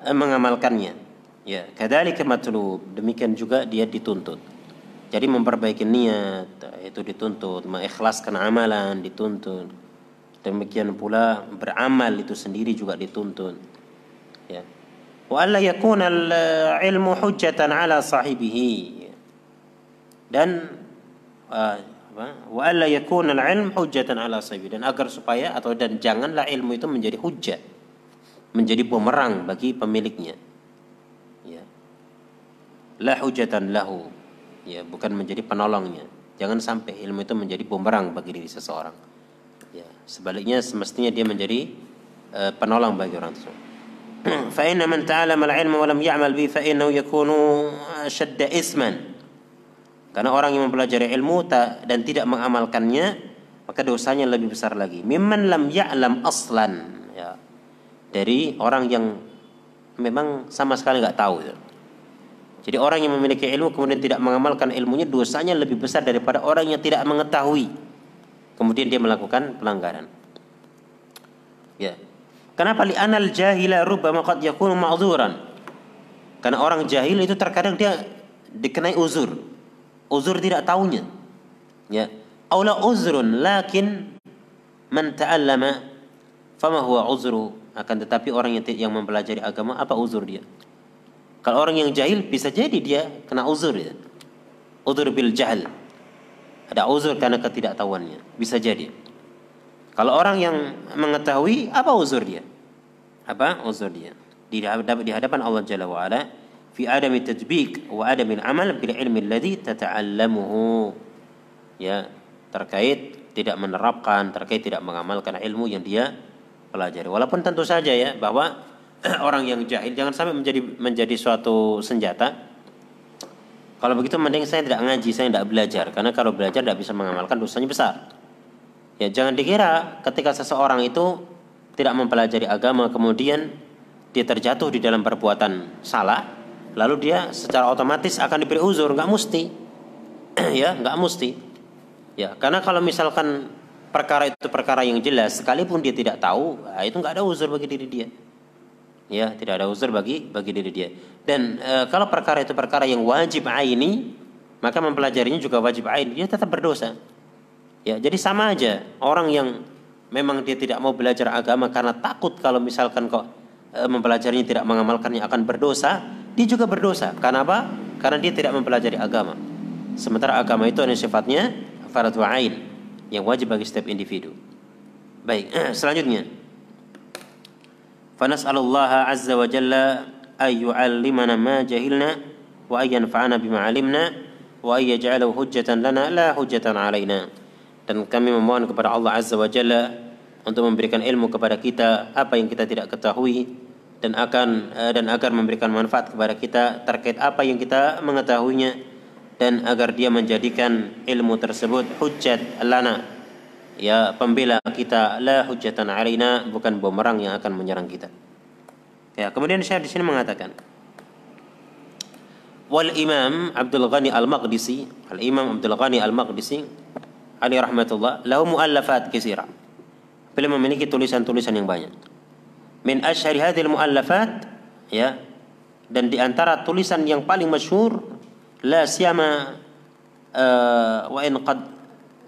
[SPEAKER 1] eh, mengamalkannya. Ya, kadzalika matlub. Demikian juga dia dituntut. Jadi memperbaiki niat itu dituntut, mengikhlaskan amalan dituntut. Demikian pula beramal itu sendiri juga dituntut. Ya. Wa alla yakuna al-ilmu hujjatan ala sahibihi. Dan wa alla yakuna al-ilm hujjatan ala sahibihi dan agar supaya atau dan janganlah ilmu itu menjadi hujjah menjadi bumerang bagi pemiliknya. Ya. La hujatan lahu. Ya bukan menjadi penolongnya. Jangan sampai ilmu itu menjadi bumerang bagi diri seseorang. Ya sebaliknya semestinya dia menjadi uh, penolong bagi orang tersebut. Ta'allama al-ilma wa lam ya'mal bi fa innahu yakunu shadda isman karena orang yang mempelajari ilmu dan tidak mengamalkannya maka dosanya lebih besar lagi mimman lam ya'lam aslan dari orang yang memang sama sekali nggak tahu. Jadi orang yang memiliki ilmu kemudian tidak mengamalkan ilmunya dosanya lebih besar daripada orang yang tidak mengetahui. Kemudian dia melakukan pelanggaran. Ya. Kenapa li anal jahila rubbama qad yakunu ma'dzuran? Karena orang jahil itu terkadang dia dikenai uzur. Uzur tidak tahunya. Ya. Aula uzrun lakin man ta'allama fama huwa uzru akan tetapi orang yang yang mempelajari agama apa uzur dia? Kalau orang yang jahil bisa jadi dia kena uzur ya. Uzur bil jahil. Ada uzur karena ketidaktahuannya. Bisa jadi. Kalau orang yang mengetahui apa uzur dia? Apa uzur dia? Di hadapan Allah Jalla wa ala adam tadbiq wa adam amal bil ilmi alladhi tata'allamuhu. Ya, terkait tidak menerapkan, terkait tidak mengamalkan ilmu yang dia pelajari. Walaupun tentu saja ya bahwa orang yang jahil jangan sampai menjadi menjadi suatu senjata. Kalau begitu mending saya tidak ngaji, saya tidak belajar karena kalau belajar tidak bisa mengamalkan dosanya besar. Ya jangan dikira ketika seseorang itu tidak mempelajari agama kemudian dia terjatuh di dalam perbuatan salah, lalu dia secara otomatis akan diberi uzur, nggak mesti. ya, nggak mesti. Ya, karena kalau misalkan perkara itu perkara yang jelas sekalipun dia tidak tahu nah itu nggak ada uzur bagi diri dia ya tidak ada uzur bagi bagi diri dia dan e, kalau perkara itu perkara yang wajib aini maka mempelajarinya juga wajib aini dia tetap berdosa ya jadi sama aja orang yang memang dia tidak mau belajar agama karena takut kalau misalkan kok e, mempelajarinya tidak mengamalkannya akan berdosa dia juga berdosa karena apa karena dia tidak mempelajari agama sementara agama itu ada sifatnya fardu ain yang wajib bagi setiap individu. Baik, selanjutnya. Fanas'alullah azza wa jalla ay yu'allimana ma jahilna wa ay yanfa'ana bima 'alimna wa ay yaj'alahu hujjatan lana la hujjatan 'alaina. Dan kami memohon kepada Allah azza wa jalla untuk memberikan ilmu kepada kita apa yang kita tidak ketahui dan akan eh, dan agar memberikan manfaat kepada kita terkait apa yang kita mengetahuinya dan agar dia menjadikan ilmu tersebut hujjat lana. Ya pembela kita la hujjatan alaina bukan bumerang yang akan menyerang kita. Ya kemudian saya di sini mengatakan wal imam Abdul Ghani al-Maqdisi al imam Abdul Ghani al-Maqdisi ali rahmatullah lahu muallafat katsira beliau memiliki tulisan-tulisan yang banyak min asyhari hadhil muallafat ya. Dan di antara tulisan yang paling masyhur la siyama uh, wa in qad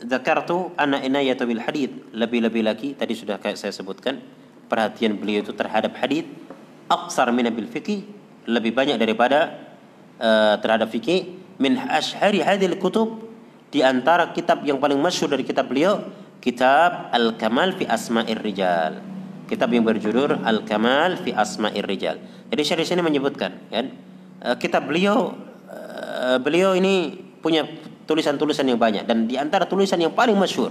[SPEAKER 1] dzakartu ana inayatu bil hadith. Lebih-lebih lagi tadi sudah kayak saya sebutkan perhatian beliau itu terhadap hadith aqsar min bil fiqih lebih banyak daripada uh, terhadap fikih min ashari hadhil kutub di antara kitab yang paling masyhur dari kitab beliau kitab Al Kamal fi Asma'ir Rijal kitab yang berjudul Al-Kamal fi Asma'ir Rijal. Jadi saya di sini menyebutkan kan uh, kitab beliau Eh, beliau ini punya tulisan-tulisan yang banyak. Dan di antara tulisan yang paling masyhur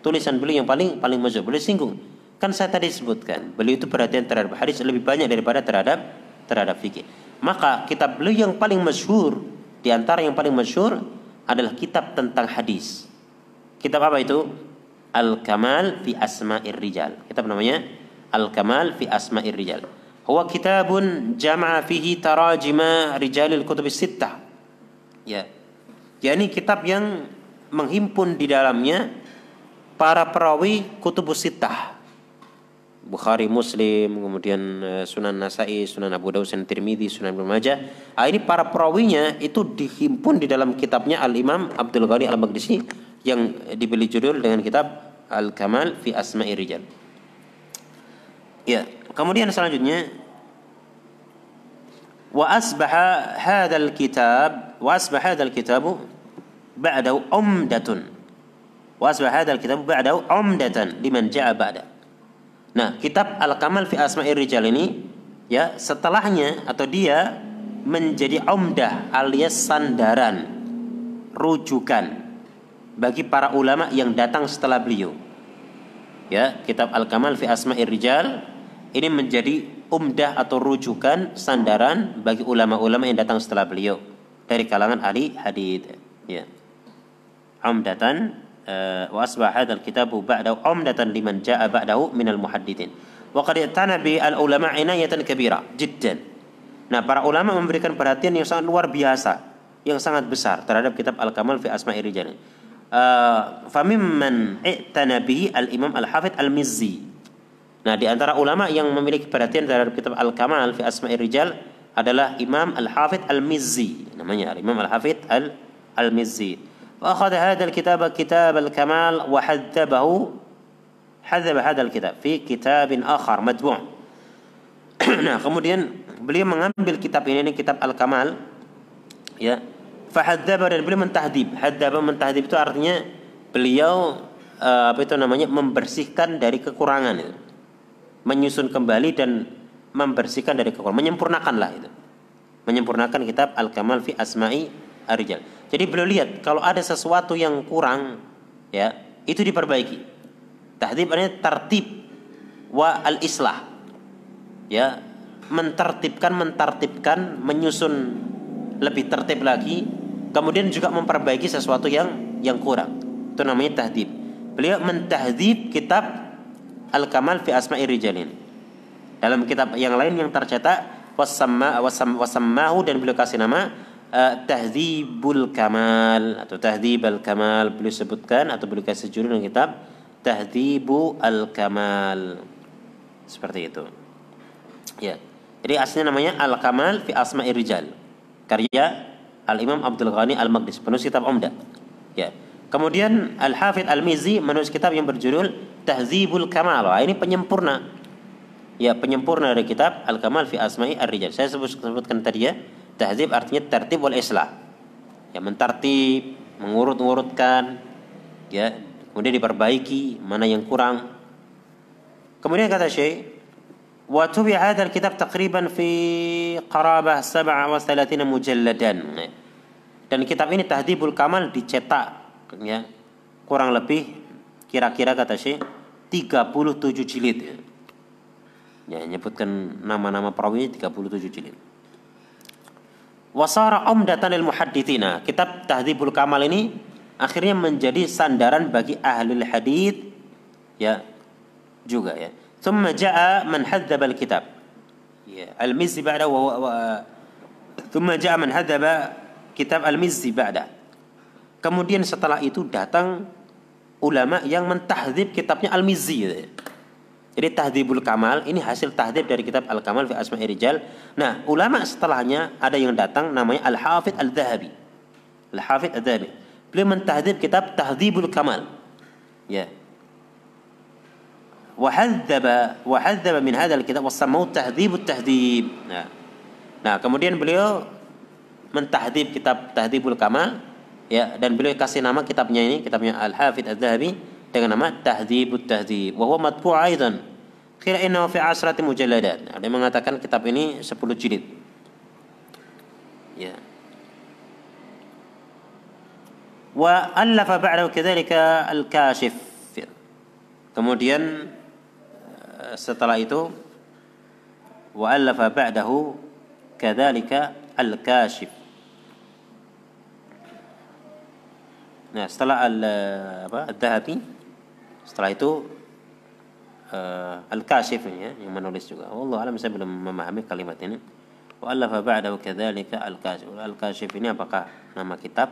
[SPEAKER 1] tulisan beliau yang paling paling masyhur beliau singgung. Kan saya tadi sebutkan beliau itu perhatian terhadap hadis lebih banyak daripada terhadap terhadap fikih. Maka kitab beliau yang paling masyhur di antara yang paling masyhur adalah kitab tentang hadis. Kitab apa itu? Al Kamal fi Asma'ir Rijal. Kitab namanya Al Kamal fi Asma'ir Rijal huwa kitabun jama'a fihi tarajima rijalil kutubis sittah Ya. yakni kitab yang menghimpun di dalamnya para perawi kutubus sittah. Bukhari, Muslim, kemudian uh, Sunan Nasai, Sunan Abu Dawud, Sunan Tirmidzi, Sunan Ibnu Majah. Ah, ini para perawinya itu dihimpun di dalam kitabnya Al Imam Abdul Ghani Al Maqdisi yang diberi judul dengan kitab Al Kamal fi Asma'i Rijal. Ya, kemudian selanjutnya wa asbaha hadzal kitab wa asbaha hadzal kitabu ba'dahu umdatun wa asbaha hadzal kitabu ba'dahu umdatan liman ja'a ba'da Nah, kitab Al-Kamal fi Asma'ir Rijal ini ya setelahnya atau dia menjadi umdah alias sandaran rujukan bagi para ulama yang datang setelah beliau. Ya, kitab Al-Kamal fi Asma'ir Rijal ini menjadi umdah atau rujukan sandaran bagi ulama-ulama yang datang setelah beliau dari kalangan ahli hadis. Ya. Umdatan wa asbah hadzal kitabu ba'dahu umdatan liman jaa ba'dahu minal muhaddithin. Wa qad i'tana bi al ulama inayatan kabira jiddan. Nah, para ulama memberikan perhatian yang sangat luar biasa, yang sangat besar terhadap kitab Al-Kamal fi Asma'i Rijal. Uh, famimman i'tana bihi al-Imam Al-Hafidh Al-Mizzi. Nah, di antara ulama yang memiliki perhatian terhadap kitab Al-Kamal fi Asma'i Rijal adalah Imam Al-Hafidh Al-Mizzi. Namanya Imam Al-Hafidh Al-Mizzi. وأخذ هذا الكتاب كتاب الكمال وحذبه حذب هذا الكتاب في كتاب آخر مطبوع nah kemudian beliau mengambil kitab ini, ini kitab Al-Kamal ya fahadzaba dan beliau mentahdib hadzaba mentahdib itu artinya beliau uh, apa itu namanya membersihkan dari kekurangan itu menyusun kembali dan membersihkan dari kekurangan menyempurnakan lah itu menyempurnakan kitab Al-Kamal fi Asma'i Ar-Rijal jadi beliau lihat kalau ada sesuatu yang kurang ya, itu diperbaiki. Tahdib artinya tertib wa al-islah. Ya, mentertibkan, mentartibkan, menyusun lebih tertib lagi, kemudian juga memperbaiki sesuatu yang yang kurang. Itu namanya tahdib. Beliau mentahdib kitab Al-Kamal fi Asma'i Rijalin. Dalam kitab yang lain yang tercetak wasamma wasammahu dan beliau kasih nama uh, Tahdzibul Kamal atau Tahdzib al-Kamal beliau sebutkan atau beliau kasih judul dalam kitab Tahdzibu al-Kamal. Seperti itu. Ya. Jadi aslinya namanya Al-Kamal fi Asma'ir Rijal. Karya Al-Imam Abdul Ghani Al-Maqdis, penulis kitab Umdah. Ya. Kemudian Al-Hafidh Al-Mizi menulis kitab yang berjudul Tahzibul Kamal. Ini penyempurna. Ya, penyempurna dari kitab Al-Kamal fi Asma'i Ar-Rijal. Saya sebut, sebutkan tadi ya Tahzib artinya tertib wal islah. Ya mentertib, mengurut-ngurutkan, ya kemudian diperbaiki mana yang kurang. Kemudian kata Syekh, wa tubi hadzal kitab taqriban fi qarabah 37 mujalladan. Dan kitab ini Tahdibul Kamal dicetak ya kurang lebih kira-kira kata Syekh 37 jilid. Ya, menyebutkan nama-nama perawinya 37 jilid. Wasara umdatan lil muhadditsina. Kitab Tahdzibul Kamal ini akhirnya menjadi sandaran bagi ahli hadis ya juga ya. Thumma jaa man hadzaba al-kitab. Ya, Al-Mizzi ba'da wa, wa thumma jaa man kitab Al-Mizzi ba'da. Kemudian setelah itu datang ulama yang mentahdzib kitabnya Al-Mizzi. Jadi tahdibul kamal ini hasil tahdib dari kitab Al-Kamal fi Asma'i Rijal. Nah, ulama setelahnya ada yang datang namanya Al-Hafidh Al-Dhahabi. Al-Hafidh Al-Dhahabi. Beliau mentahdib kitab Tahdibul Kamal. Ya. Wahadzaba min hadzal kitab wasamau tahdibut tahdib. Nah. nah, kemudian beliau mentahdib kitab Tahdibul Kamal ya dan beliau kasih nama kitabnya ini kitabnya Al-Hafidh Al-Dhahabi dengan nama Tahdhibut Tahdhib wa huwa matbu' aidan. Kira innahu fi asrati mujalladat. Ada yang mengatakan kitab ini 10 jilid. Ya. Wa allafa ba'dahu kadzalika al-kashif. Kemudian eh, setelah itu wa allafa ba'dahu kadzalika al-kashif Nah, setelah al eh, apa? Ad-Dhahabi setelah itu uh, Al-Kashif ya, yang menulis juga. Allah alam saya belum memahami kalimat ini. Wa alafa ba'dahu kadzalika Al-Kashif. Al-Kashif ini apakah nama kitab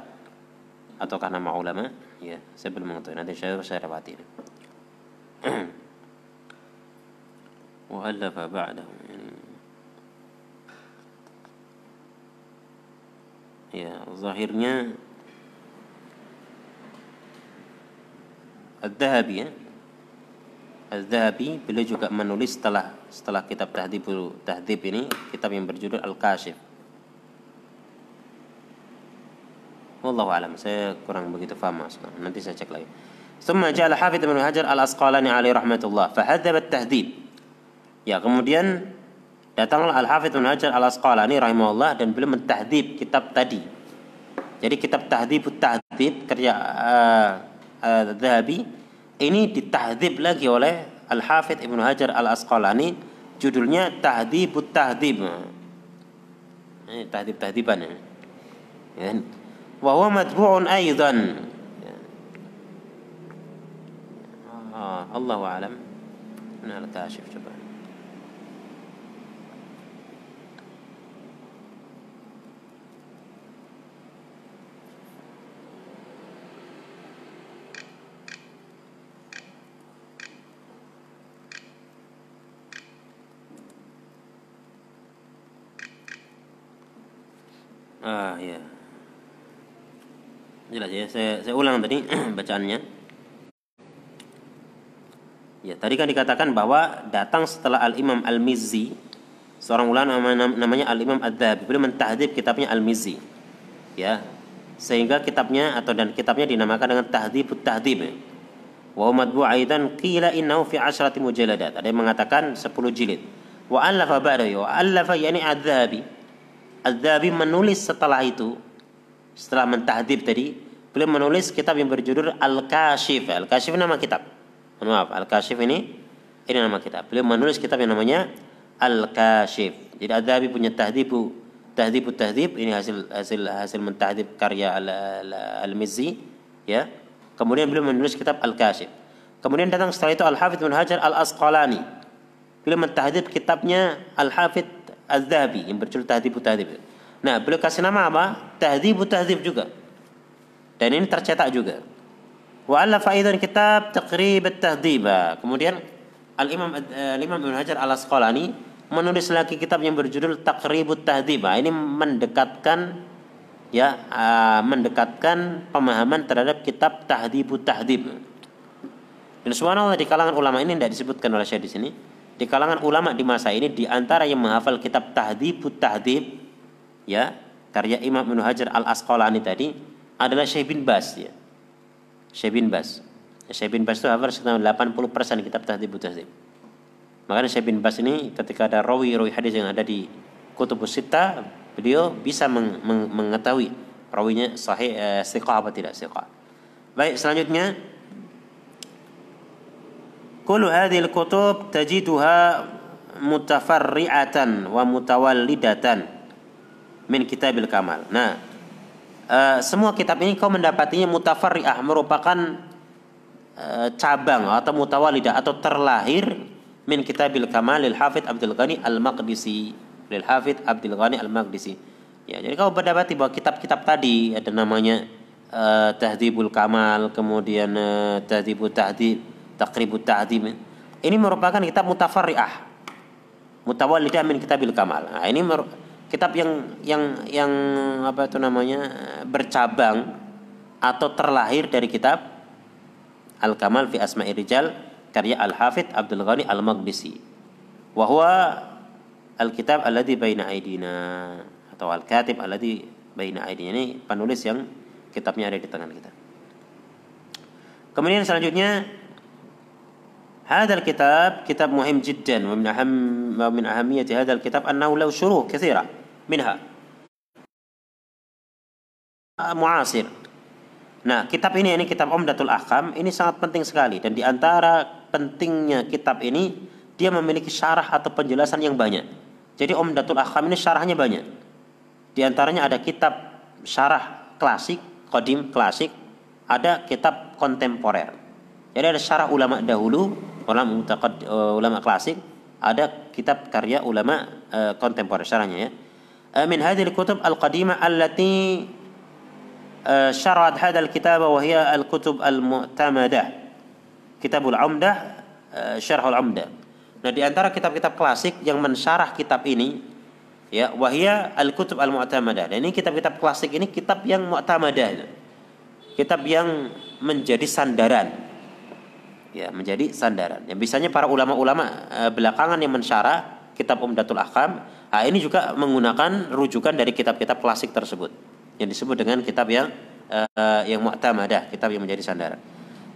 [SPEAKER 1] ataukah nama ulama? Ya, saya belum mengetahui. Nanti saya saya rawati ini. Wa alafa ba'dahu Ya, zahirnya Al-Dhahabi ya Al-Dhahabi beliau juga menulis setelah setelah kitab Tahdhib Tahdhib ini kitab yang berjudul Al-Kashif Wallahu alam saya kurang begitu paham mas nanti saya cek lagi ثم جاء الحافظ ابن حجر الأسقلاني عليه رحمة الله فهذب التهذيب ya kemudian datanglah Al-Hafidh Ibn Hajar Al-Asqalani rahimahullah dan beliau mentahdib kitab tadi jadi kitab Tahdhib Tahdhib karya uh, uh, Dhahabi ini ditahdhib lagi oleh Al-Hafidh Ibnu Hajar Al-Asqalani judulnya Tahdhib Tahdhib. Ini tahdhib-tahdiban ya. ya. Wa huwa matbu'un aidan. Ya. Ah, Allahu a'lam. Mana al-kashif coba. Ah ya. Jelas ya. Saya saya ulang tadi bacaannya. Ya, tadi kan dikatakan bahwa datang setelah Al-Imam Al-Mizzi, seorang ulama namanya Al-Imam Ad-Dhahabi, beliau mentahdib kitabnya Al-Mizzi. Ya. Sehingga kitabnya atau dan kitabnya dinamakan dengan Tahdhibut Tahdhib. Wa madbu aidan qila innahu fi asyrati mujaladat. Ada yang mengatakan 10 jilid. Wa allafa ba'dahu. Wa allafa yani Ad-Dhahabi Al-Dhabi menulis setelah itu setelah mentahdib tadi beliau menulis kitab yang berjudul Al-Kashif. Al-Kashif nama kitab. Maaf Al-Kashif ini ini nama kitab. Beliau menulis kitab yang namanya Al-Kashif. Jadi Al-Dhabi punya tahdibu tahdibu tahdib ini hasil hasil hasil mentahdib karya Al-Mizzi ya. Kemudian beliau menulis kitab Al-Kashif. Kemudian datang setelah itu Al-Hafidh bin Hajar Al-Asqalani. Beliau mentahdib kitabnya Al-Hafidh Az-Zahabi yang berjudul Tahdhibu Tahdhib. Nah, beliau kasih nama apa? Tahdhibu Tahdhib juga. Dan ini tercetak juga. Wa allafa aidan kitab Taqrib at-Tahdhib. Kemudian Al-Imam Al-Imam Ibnu Hajar Al-Asqalani menulis lagi kitab yang berjudul Taqribut Tahdhib. Ini mendekatkan ya uh, mendekatkan pemahaman terhadap kitab Tahdhibut Tahdhib. Dan subhanallah di kalangan ulama ini tidak disebutkan oleh saya di sini di kalangan ulama di masa ini di antara yang menghafal kitab Tahdhibut Tahdhib ya karya Imam Ibnu Hajar Al Asqalani tadi adalah Syekh bin Bas ya. Syekh bin Bas. Syekh bin Bas itu hafal sekitar 80% kitab Tahdhibut Tahdhib. Makanya Syekh bin Bas ini ketika ada rawi-rawi hadis yang ada di Kutubus beliau bisa meng meng mengetahui rawinya sahih eh, apa tidak siqah. Baik, selanjutnya Kullu hadhil kutub tajiduha mutafarri'atan wa mutawallidatan min kitabil kamal. Nah, uh, semua kitab ini kau mendapatinya mutafarri'ah merupakan uh, cabang atau mutawalidah atau terlahir min kitabil kamal lil hafid Abdul Ghani al-Maqdisi lil hafid Abdul Ghani al-Maqdisi ya jadi kau mendapati bahwa kitab-kitab tadi ada namanya eh, uh, Tahdibul Kamal kemudian uh, Tahdibul Tahdib Taqribut Ta'dim. Ini merupakan kitab mutafarri'ah. Mutawallidah min Kitabil Kamal. Nah, ini kitab yang yang yang apa itu namanya bercabang atau terlahir dari kitab Al-Kamal fi Asma'i Rijal karya Al-Hafidh Abdul Ghani Al-Maqdisi. Wa huwa al-kitab alladhi baina aidina atau al-katib alladhi baina aidina. Ini penulis yang kitabnya ada di tangan kita. Kemudian selanjutnya هذا الكتاب كتاب مهم جدا ومن أهم ومن أهمية هذا الكتاب أنه له شروح كثيرة منها معاصر Nah, kitab ini ini kitab Umdatul Ahkam ini sangat penting sekali dan di antara pentingnya kitab ini dia memiliki syarah atau penjelasan yang banyak. Jadi Umdatul Ahkam ini syarahnya banyak. Di antaranya ada kitab syarah klasik, kodim klasik, ada kitab kontemporer. Jadi ada syarah ulama dahulu, ulama mutaqad, uh, ulama klasik, ada kitab karya ulama uh, kontemporer syarahnya ya. Uh, min hadhihi al-kutub al-qadimah allati syarad hadha al-kitab wa hiya al-kutub al-mu'tamadah. Kitabul Umdah Syarhul Umdah. Nah, di antara kitab-kitab klasik yang mensyarah kitab ini ya wahia al-kutub al-mu'tamadah. Dan ini kitab-kitab klasik ini kitab yang mu'tamadah. Kitab yang menjadi sandaran. Ya, menjadi sandaran. Yang biasanya para ulama-ulama e, belakangan yang mensyarah kitab Umdatul Ahkam, nah ini juga menggunakan rujukan dari kitab-kitab klasik tersebut yang disebut dengan kitab yang uh, yang mu'tamadah, kitab yang menjadi sandaran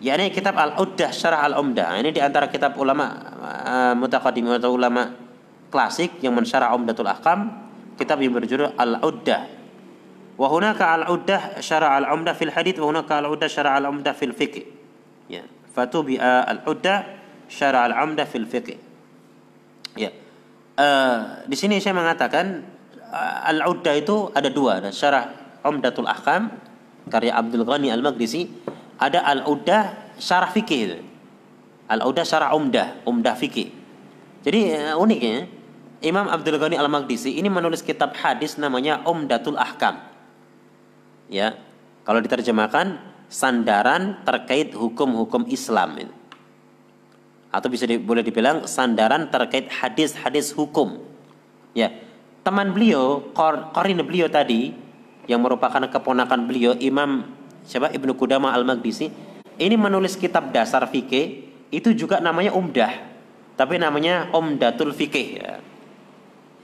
[SPEAKER 1] yakni kitab Al-Uddah Syarah Al-Umdah. Ini di antara kitab ulama uh, mutaqaddim atau ulama klasik yang mensyarah Umdatul Ahkam, kitab yang berjudul Al-Uddah. Al-Umdah fil hadits wa hunaka Al-Uddah Syarah Al-Umdah fil fiqh. Ya, fatubi'a Al-Uddah Syarah Al-Umdah fil fiqh. Ya. Uh, di sini saya mengatakan uh, Al-Uddah itu ada dua, ada Syarah Umdatul Ahkam karya Abdul Ghani Al-Maqdisi ada al-udah syarah fikih Al-udah syarah umdah, umdah fikih. Jadi uh, uniknya Imam Abdul Ghani Al-Maqdisi ini menulis kitab hadis namanya Umdatul Ahkam. Ya. Kalau diterjemahkan sandaran terkait hukum-hukum Islam Atau bisa di, boleh dibilang sandaran terkait hadis-hadis hukum. Ya. Teman beliau, kor, korin beliau tadi yang merupakan keponakan beliau Imam siapa Ibnu Qudamah Al-Maqdisi ini menulis kitab dasar fikih itu juga namanya umdah tapi namanya umdatul fikih ya.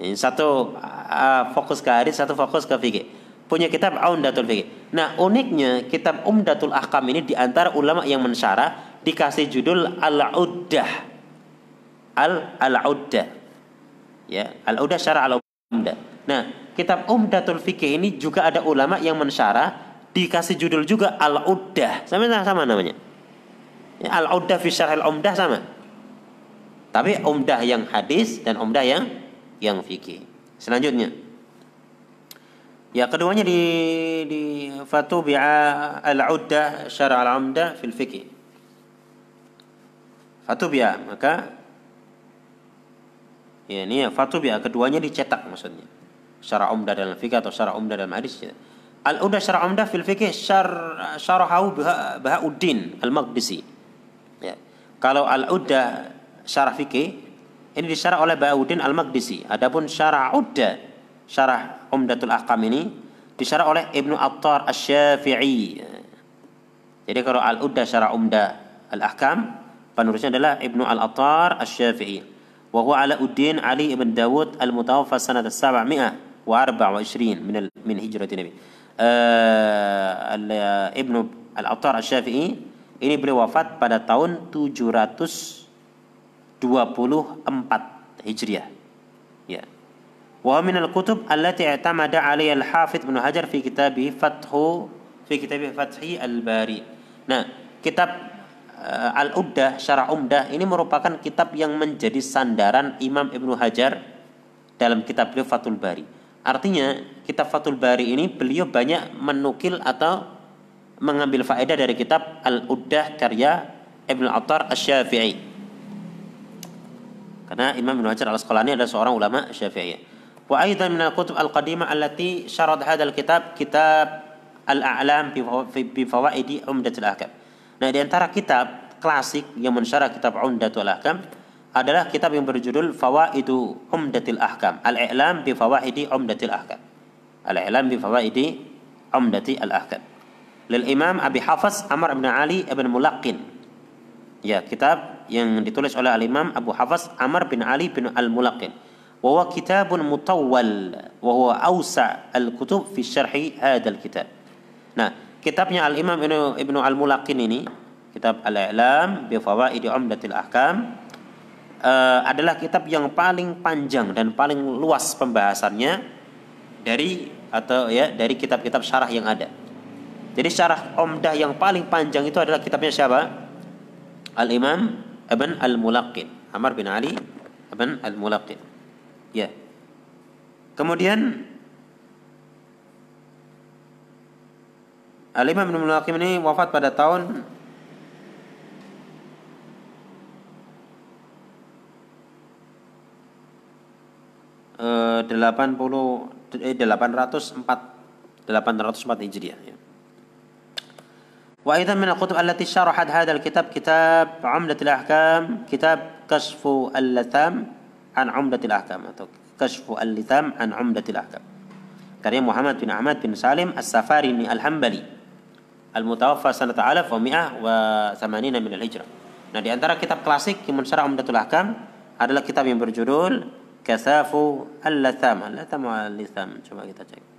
[SPEAKER 1] Ini satu uh, fokus ke hadis satu fokus ke fikih punya kitab umdatul fikih nah uniknya kitab umdatul ahkam ini di antara ulama yang mensyarah dikasih judul al-uddah al al-uddah ya al-uddah syarah al-umdah nah kitab umdatul fikih ini juga ada ulama yang mensyarah dikasih judul juga Al-Uddah. Sama sama namanya. Ya, Al-Uddah fi Syarh Al-Umdah sama. Tapi umdah yang hadis dan umdah yang yang fikih. Selanjutnya. Ya, keduanya di di Fatubi'a Al-Uddah Syarh Al-Umdah fil fikih. Fatubi'a maka ya ini ya Fatubi'a keduanya dicetak maksudnya. Syarah umdah dalam fikih atau syarah umdah dalam hadis. Al-Udah Syarah Umdah fil Fikih syar syarahahu Bahauddin Al-Maqdisi. Ya. Kalau Al-Udah Syarah Fikih ini disyarah oleh Bahauddin Al-Maqdisi. Adapun Syarah Udah Syarah Umdatul Ahkam ini disyarah oleh Ibnu Attar Asy-Syafi'i. Jadi kalau Al-Udah Syarah Umdah Al-Ahkam penulisnya adalah Ibnu Al-Attar Asy-Syafi'i. Wa huwa Alauddin Ali ibn Dawud al-mutawaffa sanat 724 min min hijrati Nabi. uh, Ibnu Al-Attar Asy-Syafi'i ini beliau wafat pada tahun 724 Hijriah. Ya. Wa min al-kutub allati i'tamada 'alayha al-Hafidz Ibnu Hajar fi kitabih Fathu fi kitabih Fathi al-Bari. Nah, kitab uh, Al-Uddah Syarah Umdah ini merupakan kitab yang menjadi sandaran Imam Ibnu Hajar dalam kitab beliau Fathul Bari. Artinya kitab Fathul Bari ini beliau banyak menukil atau mengambil faedah dari kitab Al-Uddah karya Ibn Attar Asy-Syafi'i. Karena Imam Ibn Hajar Al-Asqalani adalah seorang ulama Syafi'i. Wa aidan min al-kutub al-qadimah allati syarat hadzal kitab kitab Al-A'lam bi fawaidi Umdatul Ahkam. Nah, di antara kitab klasik yang mensyarah kitab Umdatul Ahkam adalah kitab yang berjudul Fawaidu Umdatil Ahkam. Al-I'lam bi Fawaidi Umdatil Ahkam. Al-I'lam bi Fawaidi Umdatil Ahkam. Lil Imam Abi Hafiz Amr bin Ali ibn Mulaqin. Ya, kitab yang ditulis oleh Al-Imam Abu Hafiz Amr bin Ali bin Al-Mulaqin. Wa kitabun mutawwal wa huwa awsa' al-kutub fi syarhi hadzal kitab. Nah, kitabnya Al-Imam Ibnu Al-Mulaqin ini, kitab Al-I'lam bi Fawaidi Umdatil Ahkam uh, adalah kitab yang paling panjang dan paling luas pembahasannya dari atau ya dari kitab-kitab syarah yang ada. Jadi syarah Umdah yang paling panjang itu adalah kitabnya siapa? Al-Imam Ibn Al-Mulaqin, Amr bin Ali Ibn Al-Mulaqin. Ya. Kemudian Al-Imam Ibn Al-Mulaqin ini wafat pada tahun 80 eh, 804 804 Hijriah ya. وأيضا من الكتب التي شرحت هذا الكتاب كتاب عمدة الأحكام كتاب كشف اللثام an Umdatil Ahkam atau Kashfu Al-Litam an Umdatil Ahkam karya Muhammad bin Ahmad bin Salim As-Safari ni Al-Hambali Al-Mutawaffa sanata alaf wa mi'ah wa samanina min al-hijrah Nah di antara kitab klasik yang mensyarah Umdatul Ahkam adalah kitab yang berjudul Kasafu Al-Latham. Al-Latham al-Litham. Coba kita cek.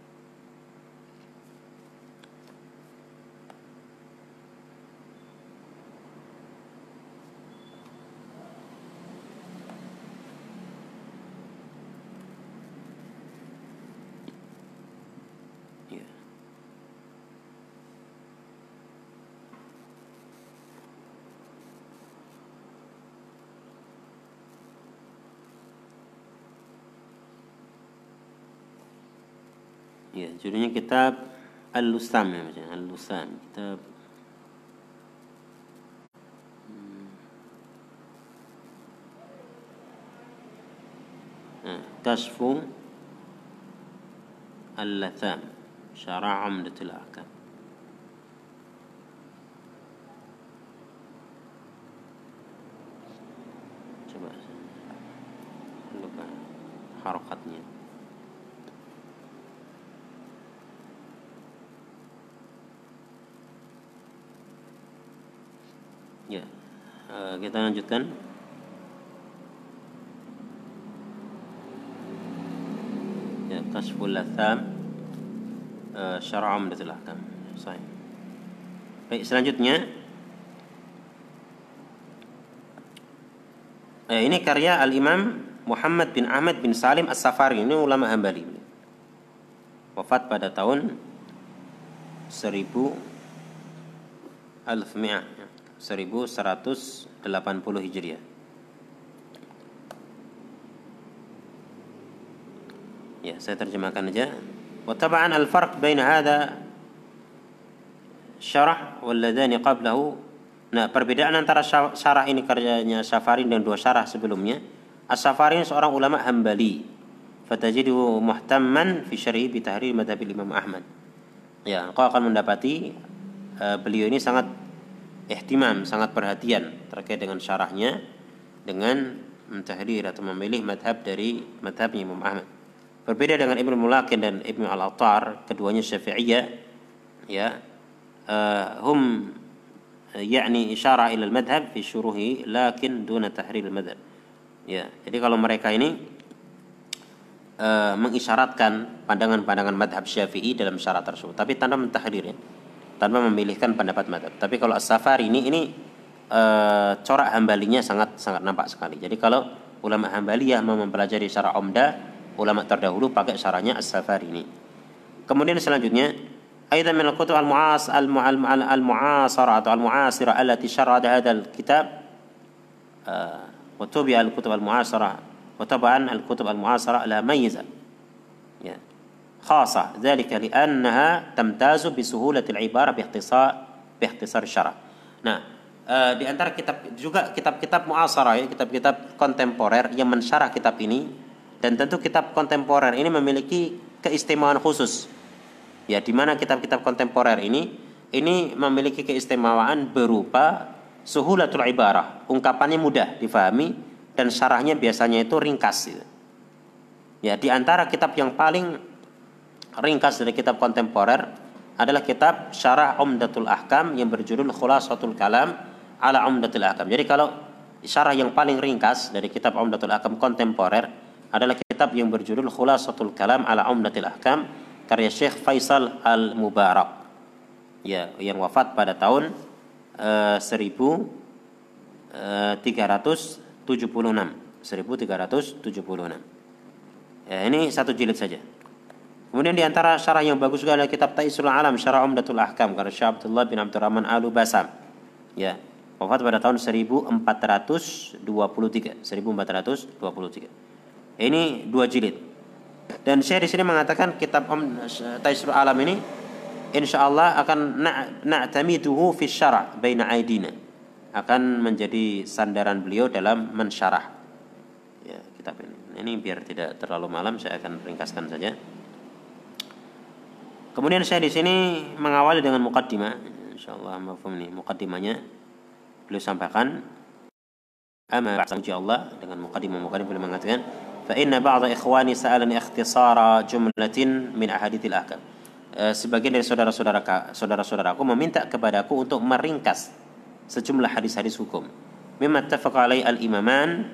[SPEAKER 1] judulnya kitab Al-Lusam ya macam Al-Lusam, kitab كشف اللثام شرع عمدة الأحكام kita lanjutkan. Ya, kasful latham uh, syara' umdatul ahkam. Sahih. Baik, selanjutnya eh, ini karya Al-Imam Muhammad bin Ahmad bin Salim As-Safari ini ulama Hambali. Wafat pada tahun 1000 alfmi'ah 1180 Hijriah. Ya, saya terjemahkan aja. وطبعا الفرق بين هذا syarah واللذان قبله Nah, perbedaan antara syarah ini karyanya Safarin dan dua syarah sebelumnya. As-Safarin seorang ulama Hambali. Fatajidu muhtamman fi syar'i bi tahrir madhab Imam Ahmad. Ya, kau akan mendapati uh, beliau ini sangat ihtimam, sangat perhatian terkait dengan syarahnya dengan mentahdir atau memilih madhab dari madhabnya Imam Ahmad. Berbeda dengan Ibnu Mulakin dan Ibnu Al-Attar, keduanya Syafi'iyah, ya, uh, hum yakni isyarah ila al-madhab fi syuruhi lakin duna tahrir al-madhab. Ya, jadi kalau mereka ini uh, mengisyaratkan pandangan-pandangan madhab Syafi'i dalam syarat tersebut, tapi tanpa mentahdir ya tanpa memilihkan pendapat madhab. Tapi kalau as-safari ini ini e, corak hambalinya sangat sangat nampak sekali. Jadi kalau ulama hambaliyah mau mempelajari secara omda, ulama terdahulu pakai syarahnya as-safari ini. Kemudian selanjutnya أيضا من الكتب المعاص المعاصرة أو المعاصرة التي شرعت هذا الكتاب وتبع الكتب المعاصرة وطبعا الكتب المعاصرة لها ميزة خاصة ذلك لأنها تمتاز بسهولة العبارة باختصار باختصار الشرع. Nah, uh, di antara kitab juga kitab-kitab muasarah ya, kitab-kitab kontemporer yang mensyarah kitab ini dan tentu kitab kontemporer ini memiliki keistimewaan khusus. Ya, di mana kitab-kitab kontemporer ini ini memiliki keistimewaan berupa suhulatul ibarah, ungkapannya mudah difahami dan syarahnya biasanya itu ringkas. Ya, di antara kitab yang paling ringkas dari kitab kontemporer adalah kitab Syarah Umdatul Ahkam yang berjudul Khulasatul Kalam ala Umdatul Ahkam. Jadi kalau syarah yang paling ringkas dari kitab Umdatul Ahkam kontemporer adalah kitab yang berjudul Khulasatul Kalam ala Umdatul Ahkam karya Syekh Faisal Al-Mubarak. Ya, yang wafat pada tahun uh, 1376. 1376. Ya, ini satu jilid saja. Kemudian di antara syarah yang bagus juga adalah kitab Taisul Alam Syarah Umdatul Ahkam karya Syekh Abdullah bin Abdurrahman Alu Basam. Ya, wafat pada tahun 1423. 1423. Ini dua jilid. Dan saya di sini mengatakan kitab Om Taisul Alam ini insya Allah akan na'tamiduhu fi syarah baina aidina. Akan menjadi sandaran beliau dalam mensyarah ya, kitab ini. Ini biar tidak terlalu malam saya akan ringkaskan saja. Kemudian saya di sini mengawali dengan mukaddimah. insyaallah mafhum nih mukaddimahnya beliau sampaikan ama uji Allah dengan mukaddimah mukaddimah beliau mengatakan fa inna ba'd ikhwani sa'alani ikhtisara jumlatin min ahadithil ahkam Eh, sebagian dari saudara-saudara saudara-saudaraku meminta kepadaku untuk meringkas sejumlah hadis-hadis hukum. Mimma tafaqa alai al-imaman